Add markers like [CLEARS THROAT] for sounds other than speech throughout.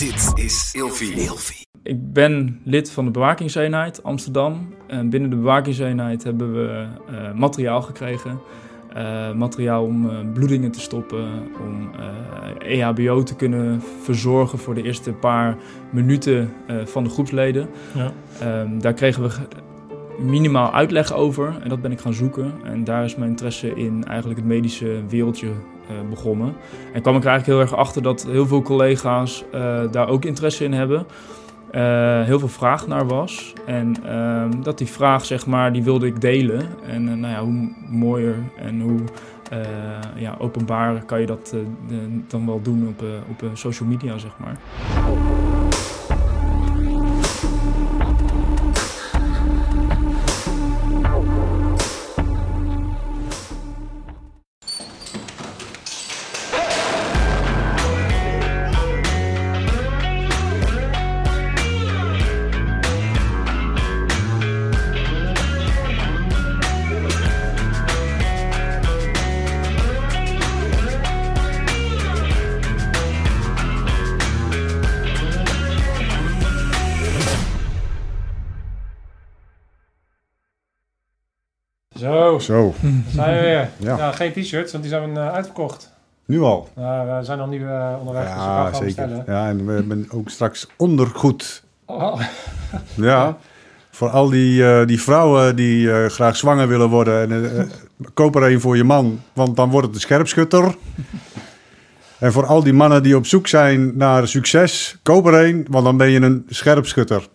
Dit is Ilfie. Ik ben lid van de bewakingseenheid Amsterdam. En binnen de bewakingseenheid hebben we uh, materiaal gekregen. Uh, materiaal om uh, bloedingen te stoppen, om EHBO te kunnen verzorgen voor de eerste paar minuten van de groepsleden. Ja. Ehm, daar kregen we minimaal uitleg over en dat ben ik gaan zoeken. En daar is mijn interesse in eigenlijk het medische wereldje begonnen. En kwam ik eigenlijk heel erg achter dat heel veel collega's daar ook interesse in hebben. Uh, heel veel vraag naar was. En uh, dat die vraag, zeg maar, die wilde ik delen. En nou ja, hoe mooier en hoe ja, openbaar kan je dat dan wel doen op, op social media, zeg maar. Zo. Ja. geen t-shirts, want die zijn uh, uitverkocht. Nu al? Nou, we zijn al nu uh, onderweg, ja, dus zeker. Ja, en we hebben ook straks ondergoed. Oh. [LAUGHS] ja, voor al die, uh, die vrouwen die graag zwanger willen worden. En, koop er een voor je man, want dan wordt het een scherpschutter. [LAUGHS] en voor al die mannen die op zoek zijn naar succes, koop er een, want dan ben je een scherpschutter.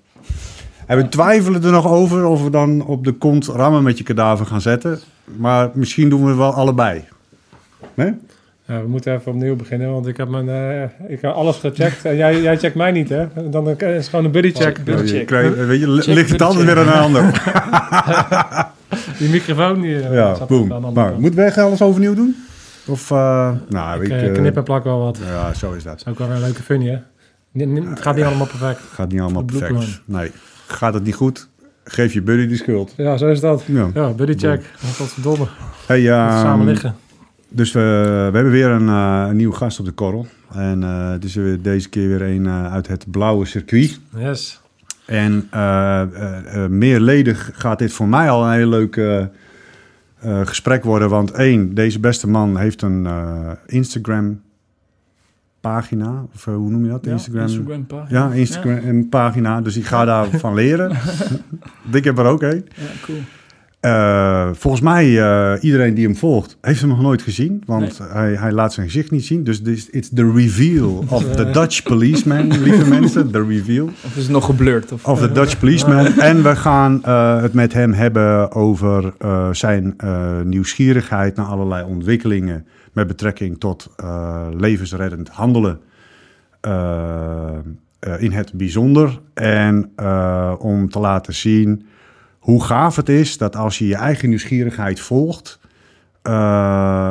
En we twijfelen er nog over of we dan op de kont rammen met je kadaver gaan zetten. Maar misschien doen we wel allebei. Nee? Ja, we moeten even opnieuw beginnen, want ik heb, mijn, uh, ik heb alles gecheckt. En jij, jij checkt mij niet, hè? Dan is het gewoon een buddy check. Buddy check. Krijg, weet je, ligt het altijd weer aan een ander. [LAUGHS] die microfoon die, uh, ja, boom. Maar, moeten wij alles overnieuw doen? Of, uh, nou, ik, ik knip en plak wel wat. Ja, zo is dat. Dat is ook wel een leuke funny, hè? Het gaat niet allemaal perfect. Het gaat niet allemaal perfect. Nee. Gaat het niet goed, geef je buddy die schuld. Ja, zo is dat. Ja, ja buddy check. Wat verdomme. Hey, uh, samen liggen. Dus we, we hebben weer een, uh, een nieuwe gast op de korrel. En uh, het is weer deze keer weer een uh, uit het blauwe circuit. Yes. En meerledig gaat dit voor mij al een heel leuk gesprek worden. Want één, deze beste man heeft een Instagram pagina, of eh, hoe noem je dat? Ja, Instagram, Instagram pagina. Ja, Instagram pagina. Dus ik ga daarvan leren. [LAUGHS] ik heb er ook een. Ja, cool. Uh, volgens mij, uh, iedereen die hem volgt, heeft hem nog nooit gezien. Want nee. hij, hij laat zijn gezicht niet zien. Dus is it's the reveal of [LAUGHS] the Dutch policeman, lieve [LAUGHS] mensen. The reveal. Of is het nog geblurred? Of, of the Dutch policeman. en we gaan uh, het met hem hebben over zijn nieuwsgierigheid naar allerlei ontwikkelingen met betrekking tot uh, levensreddend handelen uh, uh, in het bijzonder. En om te laten zien hoe gaaf het is dat als je je eigen nieuwsgierigheid volgt,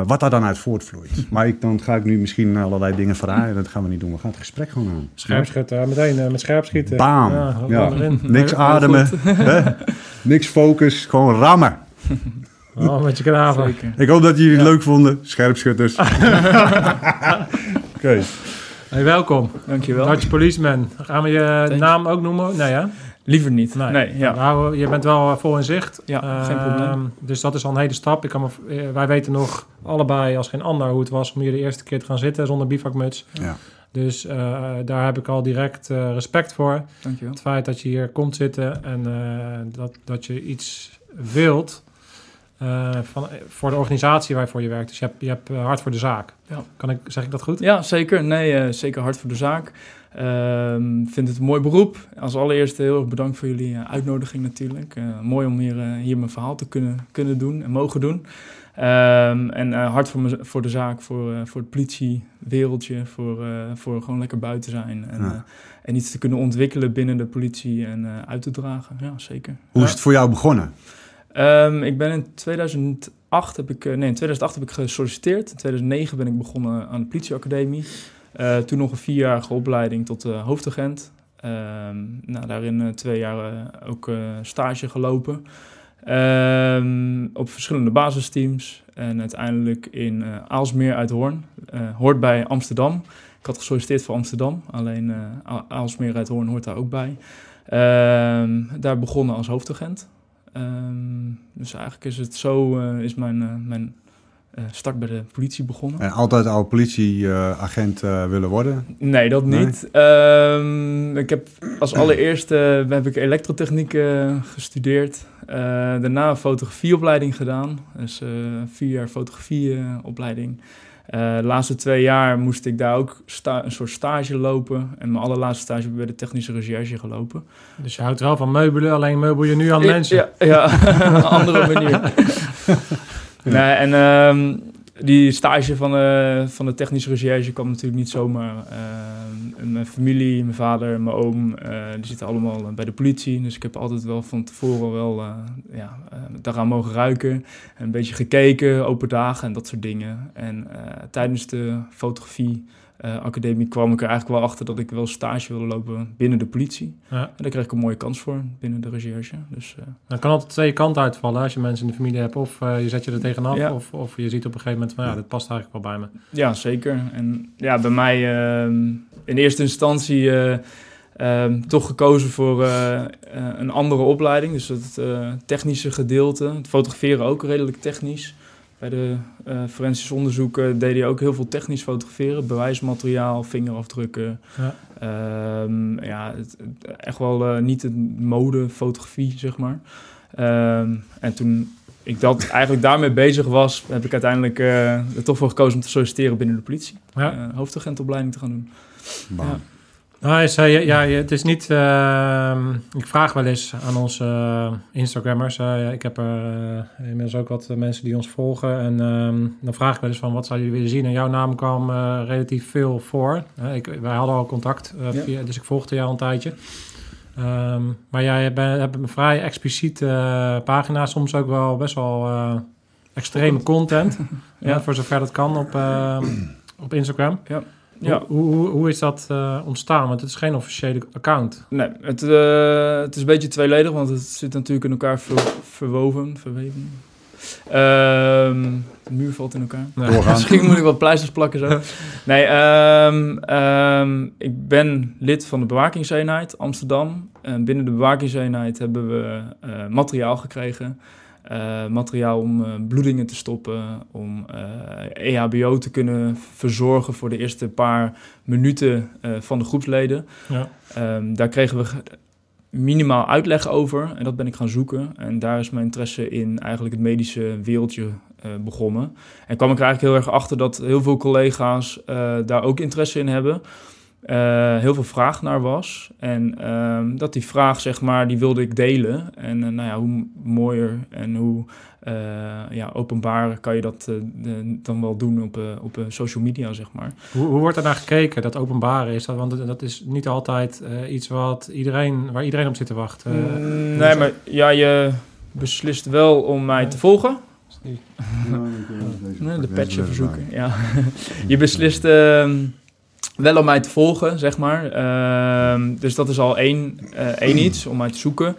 wat daar dan uit voortvloeit. [LAUGHS] maar ik, dan ga ik nu misschien allerlei dingen vragen. Dat gaan we niet doen. We gaan het gesprek gewoon aan. Scherpschieten, meteen met scherpschieten. Baam. Ja, ja. Niks ademen. Niks focus. Gewoon rammen. [LAUGHS] Oh, met je. Ik hoop dat jullie het leuk vonden. Scherpschutters. [LAUGHS] Oké. Hey, welkom. Dankjewel. Dutch Policeman. Gaan we je naam ook noemen? Nee, ja? Liever niet. Nee, ja. Nou, je bent wel vol in zicht. Ja, geen probleem. Ehm, dus dat is al een hele stap. Ik kan me, eh, wij weten nog allebei als geen ander hoe het was om hier de eerste keer te gaan zitten zonder bivakmuts. Ja. Dus uh, daar heb ik al direct uh, respect voor. Dankjewel. Het feit dat je hier komt zitten en dat, dat je iets wilt uh, van, voor de organisatie waarvoor je werkt. Dus je hebt, je hebt hard voor de zaak. Ja. Kan ik, zeg ik dat goed? Ja, zeker. Nee, uh, zeker hard voor de zaak. Uh, vind het een mooi beroep. Als allereerste heel erg bedankt voor jullie uitnodiging natuurlijk. mooi om hier, hier mijn verhaal te kunnen, kunnen doen en mogen doen. Um, en hard voor, me, voor de zaak, voor, voor het politiewereldje, voor, voor gewoon lekker buiten zijn. En, ja. en iets te kunnen ontwikkelen binnen de politie en uit te dragen. Ja, zeker. Hoe is het voor jou begonnen? Um, ik ben in 2008 heb ik, nee, in 2008 heb ik gesolliciteerd. In 2009 ben ik begonnen aan de politieacademie. Uh, toen nog een vierjarige opleiding tot uh, hoofdagent. Um, nou, daarin twee jaar ook stage gelopen. Um, op verschillende basisteams. En uiteindelijk in Aalsmeer uit Hoorn. hoort bij Amsterdam. ik had gesolliciteerd voor Amsterdam, alleen Aalsmeer uit Hoorn hoort daar ook bij. Ehm, daar begonnen als hoofdagent. Ehm, dus eigenlijk is het zo, is mijn, mijn start bij de politie begonnen. En altijd al politieagent willen worden? Nee, dat niet. Ehm, ik heb als allereerste heb ik elektrotechniek gestudeerd. daarna fotografieopleiding gedaan. Dus vier jaar fotografieopleiding. Uh, de laatste twee jaar moest ik daar ook een soort stage lopen. En mijn allerlaatste stage heb ik bij de technische recherche gelopen. Dus je houdt wel van meubelen, alleen meubel je nu aan mensen? Ja, ja [LAUGHS] een andere manier. [LAUGHS] nee, en um, die stage van de, van de technische recherche kwam natuurlijk niet zomaar. Uh, mijn familie, mijn vader, mijn oom, uh, die zitten allemaal bij de politie. Dus ik heb altijd wel van tevoren wel uh, ja, daaraan mogen ruiken. Een beetje gekeken, open dagen en dat soort dingen. En tijdens de fotografie uh, academie kwam ik er eigenlijk wel achter dat ik wel stage wilde lopen binnen de politie. Ja. En daar kreeg ik een mooie kans voor binnen de recherche. Dus, uh, Dan kan altijd twee kanten uitvallen als je mensen in de familie hebt. Of uh, je zet je er tegenaf, of, of je ziet op een gegeven moment van ja, dit past eigenlijk wel bij me. Ja, zeker. En ja, bij mij ehm, in eerste instantie um, toch gekozen voor een andere opleiding. Dus het technische gedeelte. Het fotograferen ook redelijk technisch. Bij de uh, forensisch onderzoeken deed hij ook heel veel technisch fotograferen. Bewijsmateriaal, vingerafdrukken. Ja, um, ja het, echt wel uh, niet een modefotografie, zeg maar. Um, en toen ik dat [LAUGHS] eigenlijk daarmee bezig was, heb ik uiteindelijk uh, er toch voor gekozen om te solliciteren binnen de politie. Ja. hoofdagentopleiding te gaan doen. Ja. Nou, zei, ja, ja, het is niet. Uh, ik vraag wel eens aan onze uh, Instagrammers. Uh, ik heb er uh, inmiddels ook wat mensen die ons volgen. En ehm, dan vraag ik wel eens van wat zouden jullie willen zien. En jouw naam kwam relatief veel voor. ik, wij hadden al contact, via, dus ik volgde jou een tijdje. Um, maar jij hebt, hebt een vrij expliciete pagina, soms ook wel best wel extreme content. [LAUGHS] ja. voor zover dat kan op, op Instagram. Ja. Ja. Hoe, hoe, hoe is dat uh, ontstaan? Want het is geen officiële account. Nee, het, uh, het is een beetje tweeledig, want het zit natuurlijk in elkaar ver, verwoven, verweven. Um, de muur valt in elkaar. Nee. [LAUGHS] Misschien moet ik wat pleisters plakken zo. [LAUGHS] nee, um, um, ik ben lid van de bewakingseenheid Amsterdam. En binnen de bewakingseenheid hebben we uh, materiaal gekregen uh, materiaal om uh, bloedingen te stoppen, om uh, eh, EHBO te kunnen verzorgen voor de eerste paar minuten van de groepsleden. Ja. Um, daar kregen we minimaal uitleg over en dat ben ik gaan zoeken. En daar is mijn interesse in eigenlijk het medische wereldje begonnen. En kwam ik er eigenlijk heel erg achter dat heel veel collega's daar ook interesse in hebben. Uh, heel veel vraag naar was. En uh, dat die vraag, zeg maar, die wilde ik delen. En uh, nou ja, hoe mooier en hoe uh, ja, openbaar kan je dat dan wel doen op, op social media, zeg maar. Hoe, hoe wordt er naar gekeken, dat openbaar is? Dat, want dat is niet altijd iets wat iedereen, waar iedereen op zit te wachten. Mm, nee, maar ja, je beslist wel om mij te volgen. [LAUGHS] Nee, de patch verzoeken, ja. [LAUGHS] je beslist... Ehm, wel om mij te volgen, zeg maar. Ehm, dus dat is al één, uh, één iets om mij te zoeken.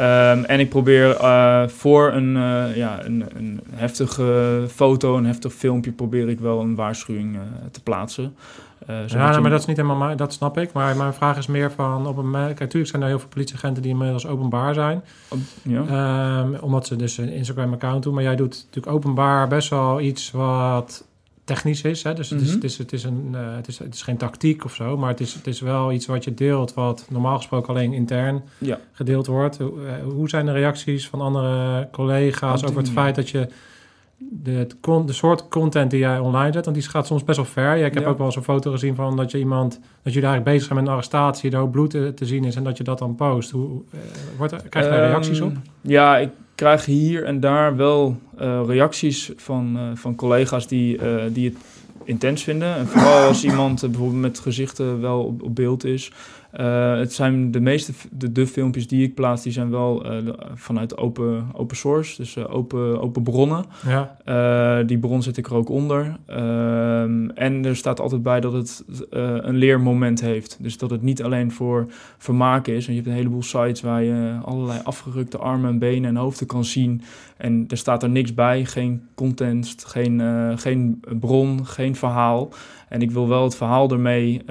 Um, en ik probeer uh, voor een, uh, ja, een, een, heftige foto, een heftig filmpje, probeer ik wel een waarschuwing te plaatsen. ja, maar dat is niet helemaal, dat snap ik. Maar mijn vraag is meer van, op een, kijk, natuurlijk zijn er heel veel politieagenten die inmiddels openbaar zijn. Ja. Um, omdat ze dus een Instagram-account doen. Maar jij doet natuurlijk openbaar best wel iets wat technisch is. Hè? Dus het, is, mhm. het, is, het, is een, uh, het, is, het is geen tactiek of zo, maar het is, het is wel iets wat je deelt, wat normaal gesproken alleen intern ja. gedeeld wordt. Hoe, hoe zijn de reacties van andere collega's over het feit dat je de, de soort content die jij online zet, want die gaat soms best wel ver. Ja, ik heb ook wel eens een foto gezien van dat je iemand, dat daar eigenlijk bezig bent met een arrestatie, daar ook bloed te, te, zien is en dat je dat dan post. Hoe, wordt, krijg je daar reacties op? Ja, ik krijg hier en daar wel uh, reacties van, uh, van collega's die, uh, die het intens vinden. En vooral als iemand bijvoorbeeld met gezichten wel op beeld is. Uh, het zijn de meeste de, de, filmpjes die ik plaats, die zijn wel uh, vanuit open, open source, dus uh, open, open bronnen. Ja. die bron zet ik er ook onder. Ehm, en er staat altijd bij dat het een leermoment heeft. Dus dat het niet alleen voor vermaak is. En je hebt een heleboel sites waar je allerlei afgerukte armen en benen en hoofden kan zien. En er staat er niks bij, geen content, geen, geen bron, geen verhaal. En ik wil wel het verhaal ermee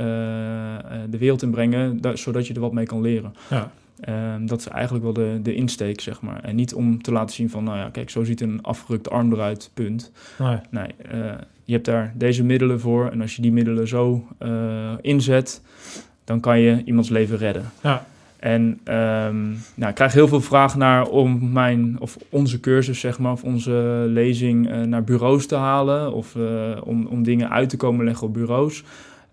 de wereld inbrengen, zodat je er wat mee kan leren. Ja. Ehm, dat is eigenlijk wel de, de insteek, zeg maar. En niet om te laten zien van, nou ja, kijk, zo ziet een afgerukt arm eruit, punt. Nee, nee je hebt daar deze middelen voor. En als je die middelen zo inzet, dan kan je iemands leven redden. Ja. En um, nou, ik krijg heel veel vragen naar om mijn of onze cursus, zeg maar, of onze lezing uh, naar bureaus te halen. Of uh, om, om dingen uit te komen leggen op bureaus.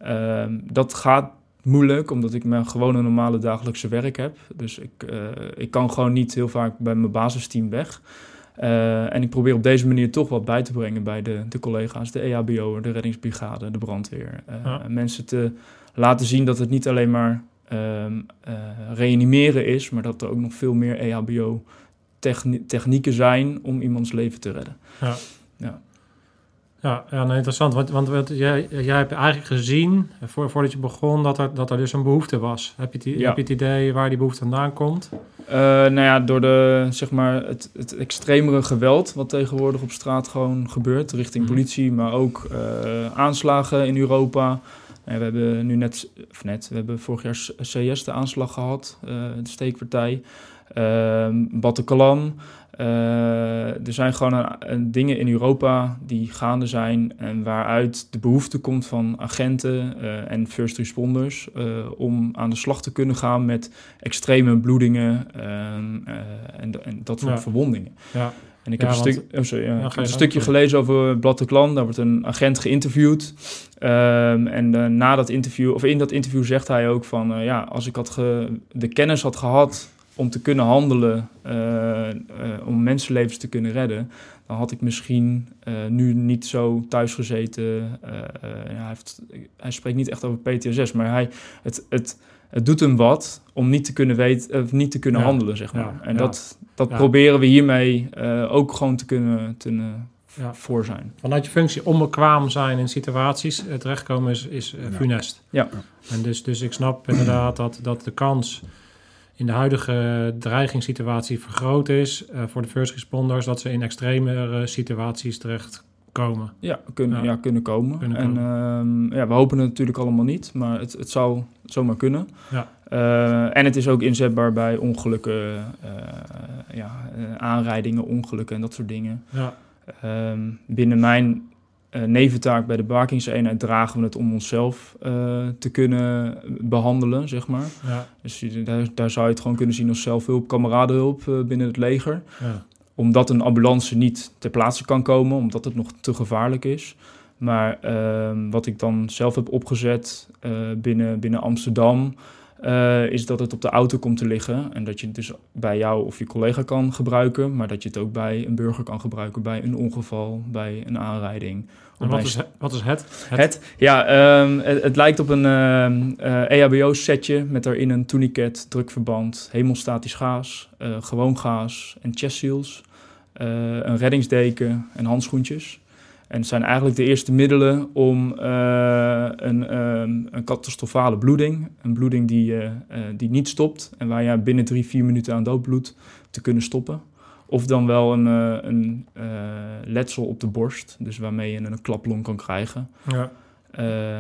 Uh, dat gaat moeilijk, omdat ik mijn gewone normale dagelijkse werk heb. Dus ik, uh, ik kan gewoon niet heel vaak bij mijn basisteam weg. en ik probeer op deze manier toch wat bij te brengen bij de, de collega's, de EHBO, de reddingsbrigade, de brandweer. Ja. Mensen te laten zien dat het niet alleen maar um, reanimeren is, maar dat er ook nog veel meer EHBO-technieken zijn om iemands leven te redden. Ja. Ja. Ja, ja nou, interessant. Want, want jij, jij hebt eigenlijk gezien, voor, voordat je begon, dat er, dat er dus een behoefte was. Heb je, het, heb je het idee waar die behoefte vandaan komt? Uh, nou ja, door de, zeg maar, het, het extremere geweld wat tegenwoordig op straat gewoon gebeurt, richting mhm. politie, maar ook uh, aanslagen in Europa. En we hebben nu net, of net, we hebben vorig jaar CS de aanslag gehad, uh, de steekpartij. Uh, Bataclan. Uh, er zijn gewoon een, dingen in Europa die gaande zijn en waaruit de behoefte komt van agenten uh, en first responders om aan de slag te kunnen gaan met extreme bloedingen ehm, en, en, dat soort verwondingen. Ja. En ik heb, een, stuk, oh sorry, ja, een stukje gelezen over Bataclan. Daar wordt een agent geïnterviewd. Um, en uh, na dat interview, of in dat interview zegt hij ook van... Uh, ja, als ik had de kennis had gehad om te kunnen handelen... Uh, om mensenlevens te kunnen redden... dan had ik misschien nu niet zo thuis gezeten. Hij, heeft, hij spreekt niet echt over PTSS, maar hij... Het, het, het doet hem wat om niet te kunnen weten, of niet te kunnen handelen, zeg maar. en dat, dat proberen we hiermee uh, ook gewoon te kunnen, te, uh, voor zijn. Vanuit je functie onbekwaam zijn in situaties uh, terechtkomen is, is funest. Ja. En dus, dus ik snap inderdaad dat, dat de kans in de huidige dreigingssituatie vergroot is voor de first responders dat ze in extremere situaties terecht komen. Ja, kunnen, ja. kunnen komen. Kunnen en ehm, ja, we hopen het natuurlijk allemaal niet, maar het, het zou zomaar kunnen. Ja. Uh, en het is ook inzetbaar bij ongelukken, uh, ja, uh, aanrijdingen, ongelukken en dat soort dingen. Ja. Um, binnen mijn neventaak bij de bewakingseenheid dragen we het om onszelf te kunnen behandelen, zeg maar. Ja. Dus daar, daar zou je het gewoon kunnen zien als zelfhulp, kameradenhulp binnen het leger. Ja omdat een ambulance niet ter plaatse kan komen, omdat het nog te gevaarlijk is. Maar ehm, wat ik dan zelf heb opgezet uh, binnen, binnen Amsterdam, uh, is dat het op de auto komt te liggen. En dat je het dus bij jou of je collega kan gebruiken, maar dat je het ook bij een burger kan gebruiken bij een ongeval, bij een aanrijding. En wat, is, wat is het? Het, ja, um, het, het, lijkt op een uh, uh, EHBO-setje met daarin een tourniquet, drukverband, hemelstatisch gaas, uh, gewoon gaas en chest seals, een reddingsdeken en handschoentjes. En het zijn eigenlijk de eerste middelen om een, um, een catastrofale bloeding, een bloeding die, die niet stopt en waar je binnen drie, vier minuten aan doodbloed te kunnen stoppen. Of dan wel een, een letsel op de borst, dus waarmee je een klaplong kan krijgen. Ja.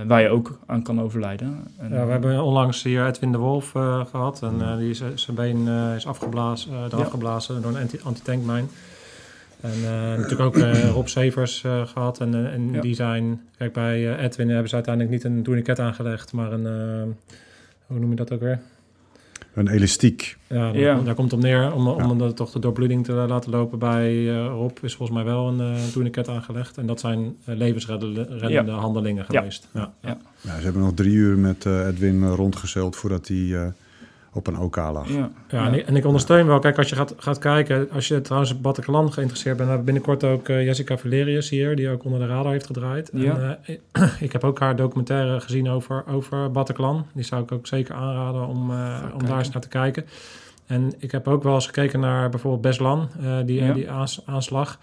waar je ook aan kan overlijden. En, ja, we hebben onlangs hier Edwin de Wolf gehad. En die is, zijn been is afgeblazen, eraf geblazen door een antitankmijn. En natuurlijk ook [COUGHS] Rob Severs gehad. En, en die zijn... Kijk, bij Edwin hebben ze uiteindelijk niet een tourniquet aangelegd, maar een... hoe noem je dat ook weer? Een elastiek. Ja, ja. daar komt het op neer. Om, om ja. toch de doorbloeding te laten lopen bij Rob is volgens mij wel een uh, tourniquet aangelegd. En dat zijn levensreddende ja. handelingen geweest. Ja. Ja. Ja. ze hebben nog drie uur met Edwin rondgezeild voordat hij op een OK lag. Ja, ja, En, ik, en, ik, ondersteun wel. Kijk, als je gaat, gaat kijken, als je trouwens op Bataclan geïnteresseerd bent, hebben we binnenkort ook uh, Jessica Valerius hier, die ook onder de radar heeft gedraaid. Ja. En, uh, [CLEARS THROAT] ik heb ook haar documentaire gezien over, over Bataclan. Die zou ik ook zeker aanraden om, uh, om daar eens naar te kijken. En ik heb ook wel eens gekeken naar bijvoorbeeld Beslan, die, ja. die aanslag.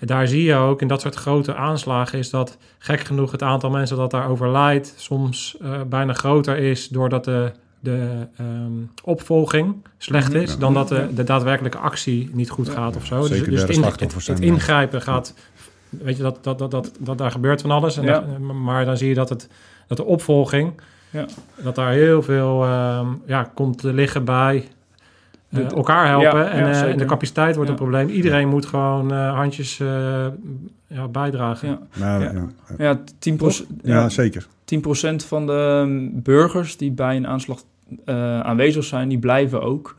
Daar zie je ook in dat soort grote aanslagen is dat gek genoeg het aantal mensen dat daar overlijdt soms bijna groter is doordat de de um, opvolging slecht is, dan dat de, de, daadwerkelijke actie niet goed gaat of zo. dus, dus het, in, het, het, ingrijpen gaat weet je, dat, dat, dat, dat, dat daar gebeurt van alles. En ja. maar dan zie je dat, het, dat de opvolging, ja. dat daar heel veel ehm, ja, komt te liggen bij uh, elkaar helpen. en, uh, en, de capaciteit wordt een probleem. Iedereen moet gewoon uh, handjes ja, bijdragen. Ja, ja. ja. 10%, ja, zeker. 10% van de burgers die bij een aanslag aanwezig zijn, die blijven ook.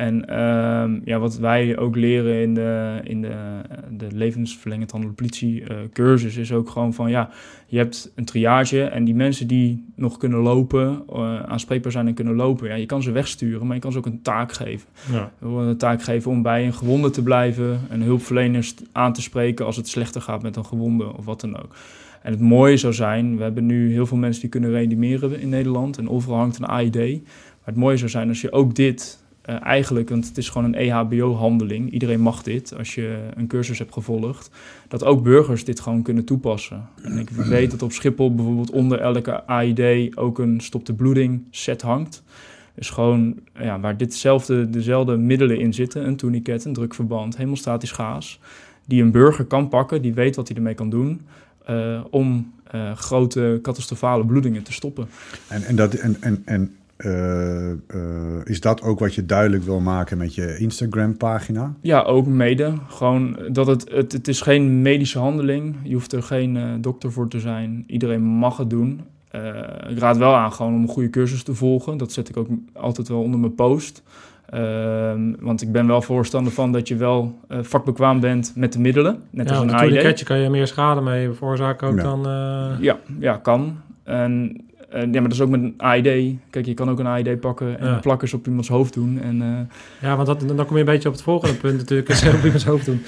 En ehm, ja, wat wij ook leren in de, in de, de levensverlengend handel politie uh, cursus is ook gewoon van ja, je hebt een triage en die mensen die nog kunnen lopen, uh, aanspreekbaar zijn en kunnen lopen, ja, je kan ze wegsturen, maar je kan ze ook een taak geven. Ja. Een taak geven om bij een gewonde te blijven en hulpverleners aan te spreken als het slechter gaat met een gewonde of wat dan ook. En het mooie zou zijn, we hebben nu heel veel mensen die kunnen reanimeren in Nederland en overal hangt een AID. Maar het mooie zou zijn als je ook dit uh, eigenlijk, want het is gewoon een EHBO-handeling. Iedereen mag dit als je een cursus hebt gevolgd. Dat ook burgers dit gewoon kunnen toepassen. En ik weet dat op Schiphol bijvoorbeeld onder elke AID ook een stop de bloeding set hangt. Dus gewoon ja, waar ditzelfde, dezelfde middelen in zitten: een tourniquet, een drukverband, hemostatisch gaas. Die een burger kan pakken, die weet wat hij ermee kan doen. Uh, om uh, grote catastrofale bloedingen te stoppen. En, en, dat, en, en, en uh, is dat ook wat je duidelijk wil maken met je Instagram-pagina? Ja, ook mede. Gewoon dat het, het, het is geen medische handeling. Je hoeft er geen dokter voor te zijn. Iedereen mag het doen. ik raad wel aan gewoon om een goede cursus te volgen. Dat zet ik ook altijd wel onder mijn post. Ehm, want ik ben wel voorstander van dat je wel vakbekwaam bent met de middelen. Net ja, als een AID. kan je meer schade mee veroorzaken ook dan... Ja, ja, kan. En uh, ja, maar dat is ook met een AID. Kijk, je kan ook een AID pakken en ja. plakkers op iemands hoofd doen. En, uh... Ja, want dat, dan kom je een beetje op het volgende punt natuurlijk. Is [LAUGHS] op iemands hoofd doen.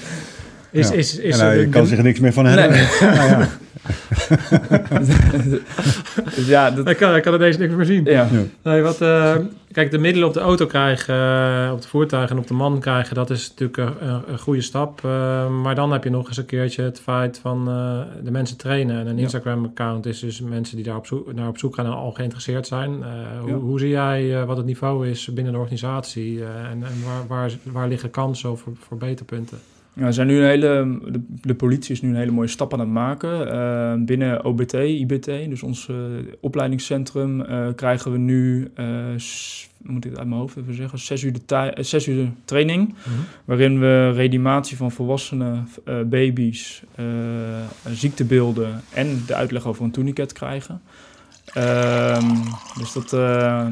Is, ja. is, is, en nou, je kan zich niks meer van hebben. Nee. [LAUGHS] nou, ja. [LAUGHS] dus ja, dat... ik, kan, ik kan er deze niks meer zien. Ja. Nee, wat, uh, kijk, de middelen op de auto krijgen, uh, op de voertuig en op de man krijgen, dat is natuurlijk een, een goede stap. Uh, maar dan heb je nog eens een keertje het feit van de mensen trainen. En een Instagram-account is dus mensen die daar op zoek, naar op zoek gaan en al geïnteresseerd zijn. Hoe, hoe, zie jij wat het niveau is binnen de organisatie en, en waar, waar, waar liggen kansen voor, voor beterpunten? Ja, zijn nu een hele, de, de, politie is nu een hele mooie stap aan het maken. Uh, binnen OBT, IBT, dus ons uh, opleidingscentrum, uh, krijgen we nu, moet ik het uit mijn hoofd even zeggen, zes uur, de zes uur training. Mm -hmm. Waarin we reanimatie van volwassenen, baby's, ziektebeelden en de uitleg over een tourniquet krijgen. Um, dus dat... ja,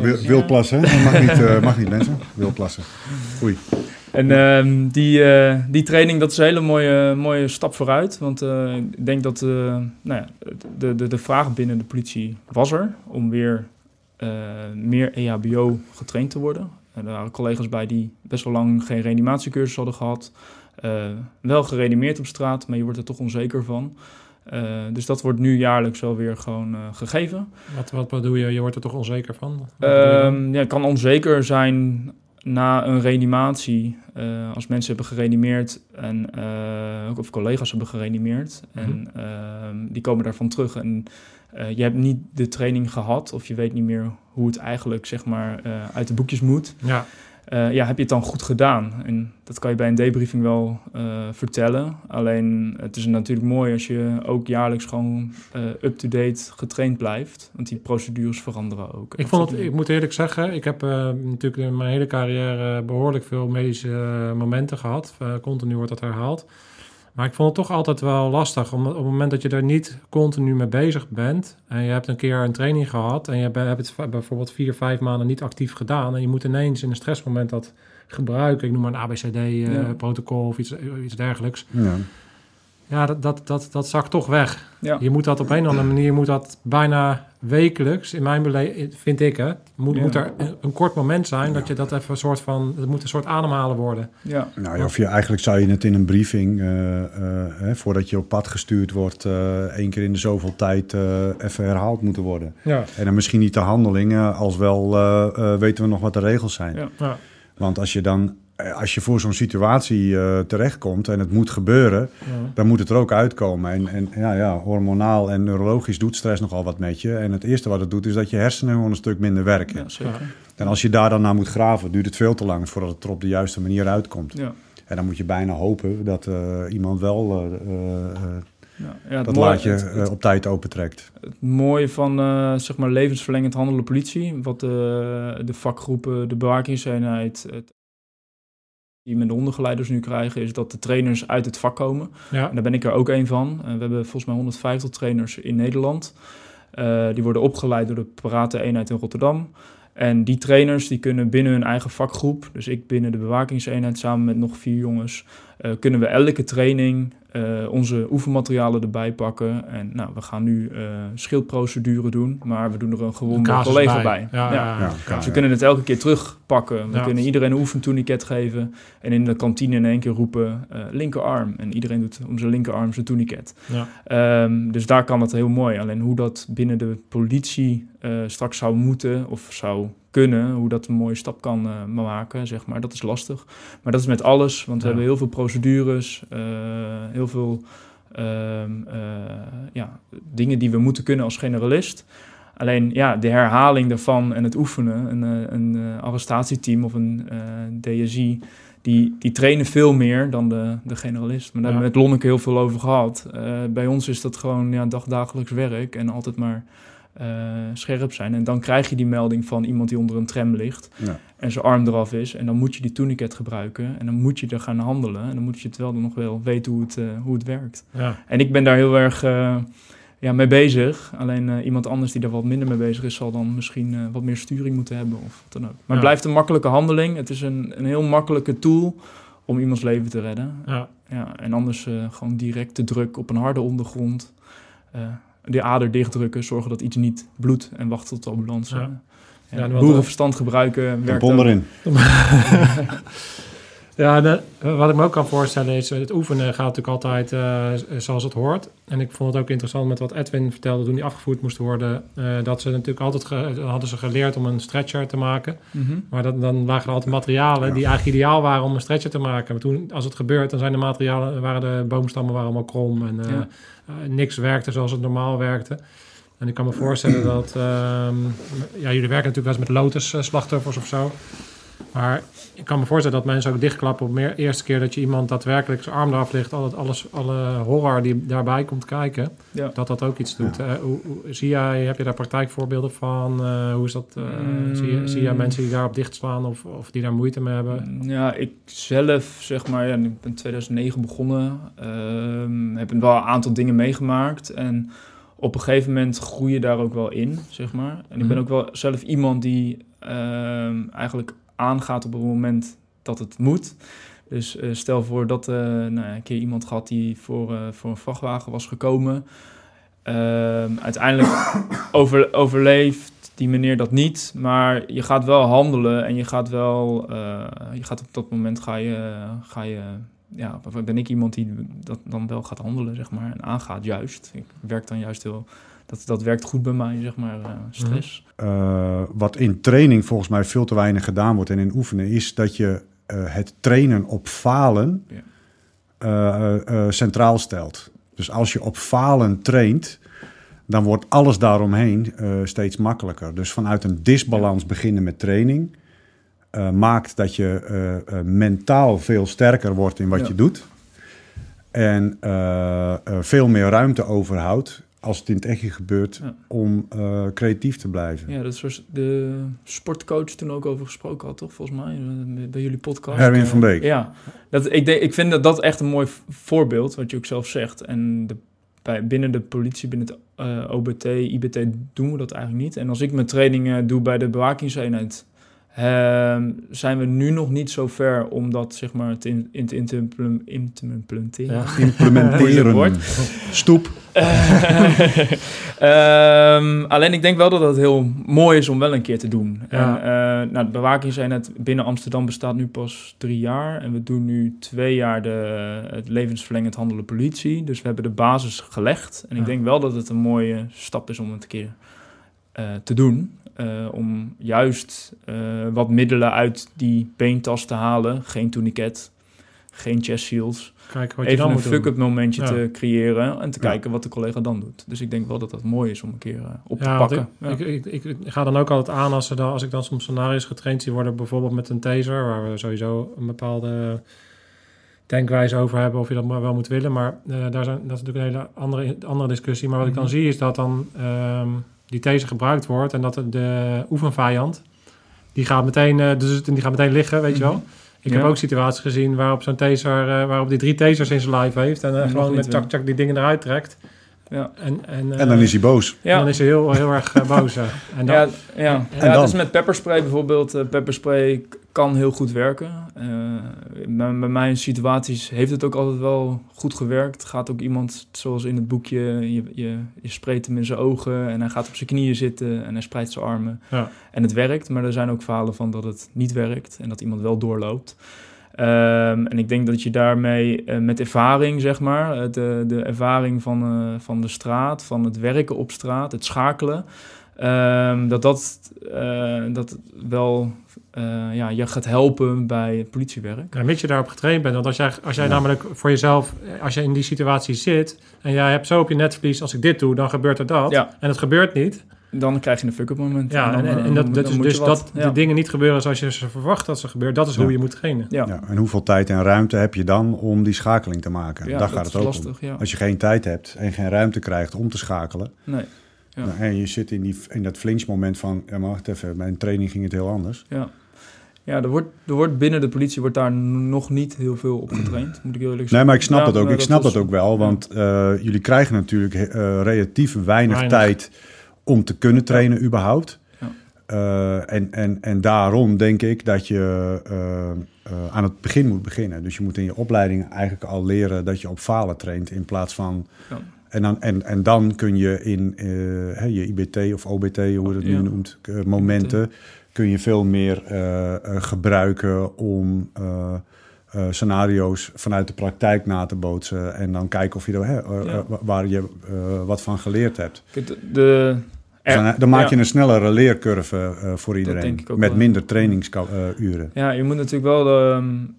wil, wilplassen, mag niet, mag niet mensen. Wilplassen. Oei. En uh, die, uh, die training, dat is een hele mooie, mooie stap vooruit. Want uh, ik denk dat uh, nou ja, de, de, de vraag binnen de politie was er om weer meer EHBO getraind te worden. En er waren collega's bij die best wel lang geen reanimatiecursus hadden gehad. wel gereanimeerd op straat, maar je wordt er toch onzeker van. Dus dat wordt nu jaarlijks wel weer gewoon gegeven. Wat, wat bedoel je? Je wordt er toch onzeker van? Uh, ja, kan onzeker zijn na een reanimatie, uh, als mensen hebben gereanimeerd en of collega's hebben gereanimeerd mm -hmm. en uh, die komen daarvan terug en eh, je hebt niet de training gehad of je weet niet meer hoe het eigenlijk zeg maar uit de boekjes moet. Ja uh, ja, heb je het dan goed gedaan? En dat kan je bij een debriefing wel uh, vertellen. Alleen het is natuurlijk mooi als je ook jaarlijks gewoon uh, up-to-date getraind blijft. Want die procedures veranderen ook. Ik, vond het, ik moet eerlijk zeggen, ik heb natuurlijk in mijn hele carrière behoorlijk veel medische momenten gehad. continu wordt dat herhaald. Maar ik vond het toch altijd wel lastig. Omdat op het moment dat je er niet continu mee bezig bent. En je hebt een keer een training gehad. En je hebt het bijvoorbeeld vier, vijf maanden niet actief gedaan. En je moet ineens in een stressmoment dat gebruiken. Ik noem maar een ABCD-protocol uh, of iets, iets dergelijks. Ja. Ja, dat, dat, dat, dat zakt toch weg. Ja. Je moet dat op een of andere manier, moet dat bijna wekelijks, in mijn beleving, vind ik hè, moet, moet er een, kort moment zijn dat je dat even een soort van, het moet een soort ademhalen worden. Ja. Nou ja, of je, eigenlijk zou je het in een briefing, uh, uh, hè, voordat je op pad gestuurd wordt, uh, één keer in de zoveel tijd even herhaald moeten worden. Ja. En dan misschien niet de handelingen, als wel weten we nog wat de regels zijn. Ja. ja. Want als je dan eh, als je voor zo'n situatie uh, terechtkomt en het moet gebeuren, ja. dan moet het er ook uitkomen. En, en ja, ja, hormonaal en neurologisch doet stress nogal wat met je. En het eerste wat het doet, is dat je hersenen gewoon een stuk minder werken. Ja, en als je daar dan naar moet graven, duurt het veel te lang voordat het er op de juiste manier uitkomt. Ja. En dan moet je bijna hopen dat iemand wel ja, ja, dat laadje op tijd opentrekt. Het mooie van zeg maar levensverlengend handelen politie, wat de, de vakgroepen, de bewakingseenheid, het die met de hondengeleiders nu krijgen, is dat de trainers uit het vak komen. Ja. En daar ben ik er ook een van. we hebben volgens mij 150 trainers in Nederland. Uh, die worden opgeleid door de Parate Eenheid in Rotterdam. En die trainers die kunnen binnen hun eigen vakgroep, dus ik binnen de bewakingseenheid samen met nog vier jongens, uh, kunnen we elke training uh, onze oefenmaterialen erbij pakken. En nou, we gaan nu uh, schildprocedure doen, maar we doen er een gewone collega bij. Ja, ja. ja dus we kunnen het elke keer terugpakken. We kunnen iedereen een oefentourniquet geven en in de kantine in één keer roepen uh, linkerarm. En iedereen doet om zijn linkerarm zijn tourniquet. Um, dus daar kan het heel mooi. Alleen hoe dat binnen de politie straks zou moeten of zou kunnen, hoe dat een mooie stap kan uh, maken, zeg maar. Dat is lastig. Maar dat is met alles, want we hebben heel veel procedures, uh, heel veel ehm, uh, ja, dingen die we moeten kunnen als generalist. Alleen ja, de herhaling daarvan en het oefenen, een, een arrestatieteam of een DSI, die, die trainen veel meer dan de, de generalist. Maar daar hebben we met Lonneke heel veel over gehad. bij ons is dat gewoon ja, dagdagelijks werk en altijd maar scherp zijn. En dan krijg je die melding van iemand die onder een tram ligt ja. en zijn arm eraf is. En dan moet je die tourniquet gebruiken en dan moet je er gaan handelen. En dan moet je het wel nog wel weten hoe het, uh, hoe het werkt. Ja. En ik ben daar heel erg uh, ja, mee bezig. Alleen iemand anders die daar wat minder mee bezig is, zal dan misschien wat meer sturing moeten hebben of wat dan ook. Maar ja. het blijft een makkelijke handeling. Het is een, een heel makkelijke tool om iemands leven te redden. Ja. Ja, en anders gewoon direct de druk op een harde ondergrond de ader dichtdrukken, zorgen dat iets niet bloedt en wachten tot de ambulance. Ja. Ja, ja boerenverstand gebruiken. Werkt bom erin. [LAUGHS] [LAUGHS] ja, wat ik me ook kan voorstellen is, het oefenen gaat natuurlijk altijd uh, zoals het hoort. En ik vond het ook interessant met wat Edwin vertelde toen die afgevoerd moest worden. Uh, dat ze natuurlijk altijd hadden ze geleerd om een stretcher te maken. Mm -hmm. Maar dat, dan lagen er altijd materialen die eigenlijk ideaal waren om een stretcher te maken. Maar toen, als het gebeurt, dan zijn de materialen, waren de boomstammen waren allemaal krom en... Uh, uh, niks werkte zoals het normaal werkte. En ik kan me voorstellen dat... Uh, ja, jullie werken natuurlijk wel eens met Lotus-slachtoffers of zo. Maar ik kan me voorstellen dat mensen ook dichtklappen op de eerste keer dat je iemand daadwerkelijk zijn arm eraf ligt, al alles, alle horror die daarbij komt kijken, ja. dat dat ook iets doet. Ja. Uh, hoe, hoe, zie jij, heb je daar praktijkvoorbeelden van? Uh, hoe is dat? Uh, mm. zie, je, zie jij mensen die daarop dichtslaan of, of die daar moeite mee hebben? Ja, ik zelf zeg maar, ja, ik ben in 2009 begonnen, ehm, heb wel een aantal dingen meegemaakt en op een gegeven moment groei je daar ook wel in, zeg maar. En ik ben mhm. ook wel zelf iemand die ehm, eigenlijk aangaat op het moment dat het moet. Dus uh, stel voor dat uh, nou, een keer iemand gehad die voor, uh, voor een vrachtwagen was gekomen. Ehm, uiteindelijk [COUGHS] over, overleeft die meneer dat niet, maar je gaat wel handelen en je gaat wel, je gaat op dat moment ga je, ga je, ja, ben ik iemand die dat dan wel gaat handelen, zeg maar, en aangaat juist. Ik werk dan juist heel dat, dat werkt goed bij mij, zeg maar, uh, stress. Uh, wat in training volgens mij veel te weinig gedaan wordt en in oefenen, is dat je uh, het trainen op falen centraal stelt. Dus als je op falen traint, dan wordt alles daaromheen steeds makkelijker. Dus vanuit een disbalans beginnen met training maakt dat je mentaal veel sterker wordt in wat ja. je doet. En veel meer ruimte overhoudt als het in het echtje gebeurt, om uh, creatief te blijven. Ja, dat is de sportcoach toen ook over gesproken had, toch? Volgens mij, eh, bij jullie podcast. Herwin van Beek. Ja, dat, ik, denk, ik vind dat dat echt een mooi voorbeeld, wat je ook zelf zegt. En de, bij, binnen de politie, binnen het uh, eh, OBT, IBT doen we dat eigenlijk niet. En als ik mijn trainingen doe bij de bewakingseenheid zijn we nu nog niet zo ver om dat zeg maar te, in, te implementeren. Ja. [LAUGHS] implementeren. Stoep. uh, [LAUGHS] alleen ik denk wel dat het heel mooi is om wel een keer te doen. Ja. En, uh, nou, de bewakingseenheid binnen Amsterdam bestaat nu pas drie jaar. En we doen nu twee jaar de, het levensverlengend handelen politie. Dus we hebben de basis gelegd. En ik denk wel dat het een mooie stap is om het een keer uh, te doen. Uh, om juist uh, wat middelen uit die beentas te halen. Geen tourniquet, geen chest shields. Kijk wat Even je een fuck-up momentje ja. te creëren en te ja. kijken wat de collega dan doet. Dus ik denk wel dat dat mooi is om een keer uh, op ja, te pakken. Ik, ik, ik, ga dan ook altijd aan als, ze dan, als ik dan soms scenario's getraind zie worden, bijvoorbeeld met een taser, waar we sowieso een bepaalde denkwijze over hebben of je dat wel moet willen. Maar daar zijn, dat is natuurlijk een hele andere, andere discussie. Maar wat ik dan mhm. zie is dat dan ehm, die taser gebruikt wordt en dat de, de oefenvijand, die gaat meteen, dus, die gaat meteen liggen, weet je wel. Mhm. Ik heb ook situaties gezien waarop zo'n taser, waarop die drie tasers in zijn live heeft en gewoon met tak tak die dingen eruit trekt. Ja. En, en, en dan is hij boos. Ja. dan is hij heel, heel erg uh, boos. En dan, ja, ja. En, ja het is met pepperspray bijvoorbeeld. Uh, pepperspray kan heel goed werken. Uh, bij, bij mijn situaties heeft het ook altijd wel goed gewerkt. Gaat ook iemand, zoals in het boekje, je, je, je spreekt hem in zijn ogen... en hij gaat op zijn knieën zitten en hij spreidt zijn armen. Ja. En het werkt, maar er zijn ook verhalen van dat het niet werkt... en dat iemand wel doorloopt. Um, en ik denk dat je daarmee uh, met ervaring, zeg maar, de, de ervaring van, uh, van de straat, van het werken op straat, het schakelen, um, dat dat, uh, dat wel ja, je gaat helpen bij het politiewerk. Ja, mits je daarop getraind bent. Want als jij, als jij ja. namelijk voor jezelf, als je in die situatie zit en jij hebt zo op je netvlies, als ik dit doe, dan gebeurt er dat. Ja. En het gebeurt niet dan krijg je een fuck-up moment. Ja, en, en, en dat, dat is dus dat de dingen niet gebeuren zoals je ze verwacht dat ze gebeuren. Dat is hoe je moet trainen. Ja. ja. en hoeveel tijd en ruimte heb je dan om die schakeling te maken? Daar gaat het ook lastig, om. Als je geen tijd hebt en geen ruimte krijgt om te schakelen... Nee. Nou, en je zit in, die, in dat flinchmoment van... Ja, maar wacht even, mijn training ging het heel anders. Ja. Ja, er wordt, er wordt binnen de politie wordt daar nog niet heel veel op getraind, moet ik eerlijk zeggen. Nee, maar ik snap dat ook. Ik snap dat, ook wel, want uh, jullie krijgen natuurlijk uh, relatief weinig, weinig. tijd om te kunnen trainen überhaupt. Ja. Uh, en, en, en daarom denk ik dat je uh, uh, aan het begin moet beginnen. Dus je moet in je opleiding eigenlijk al leren dat je op falen traint in plaats van. Ja. En, dan, en, en dan kun je in je IBT of OBT, hoe je dat nu noemt, momenten, kun je veel meer gebruiken om scenario's vanuit de praktijk na te bootsen. En dan kijken of je er, waar je wat van geleerd hebt. De, dus dan, maak je een snellere leercurve uh, voor iedereen. Met minder trainingsuren. Ja, je moet natuurlijk wel de, um,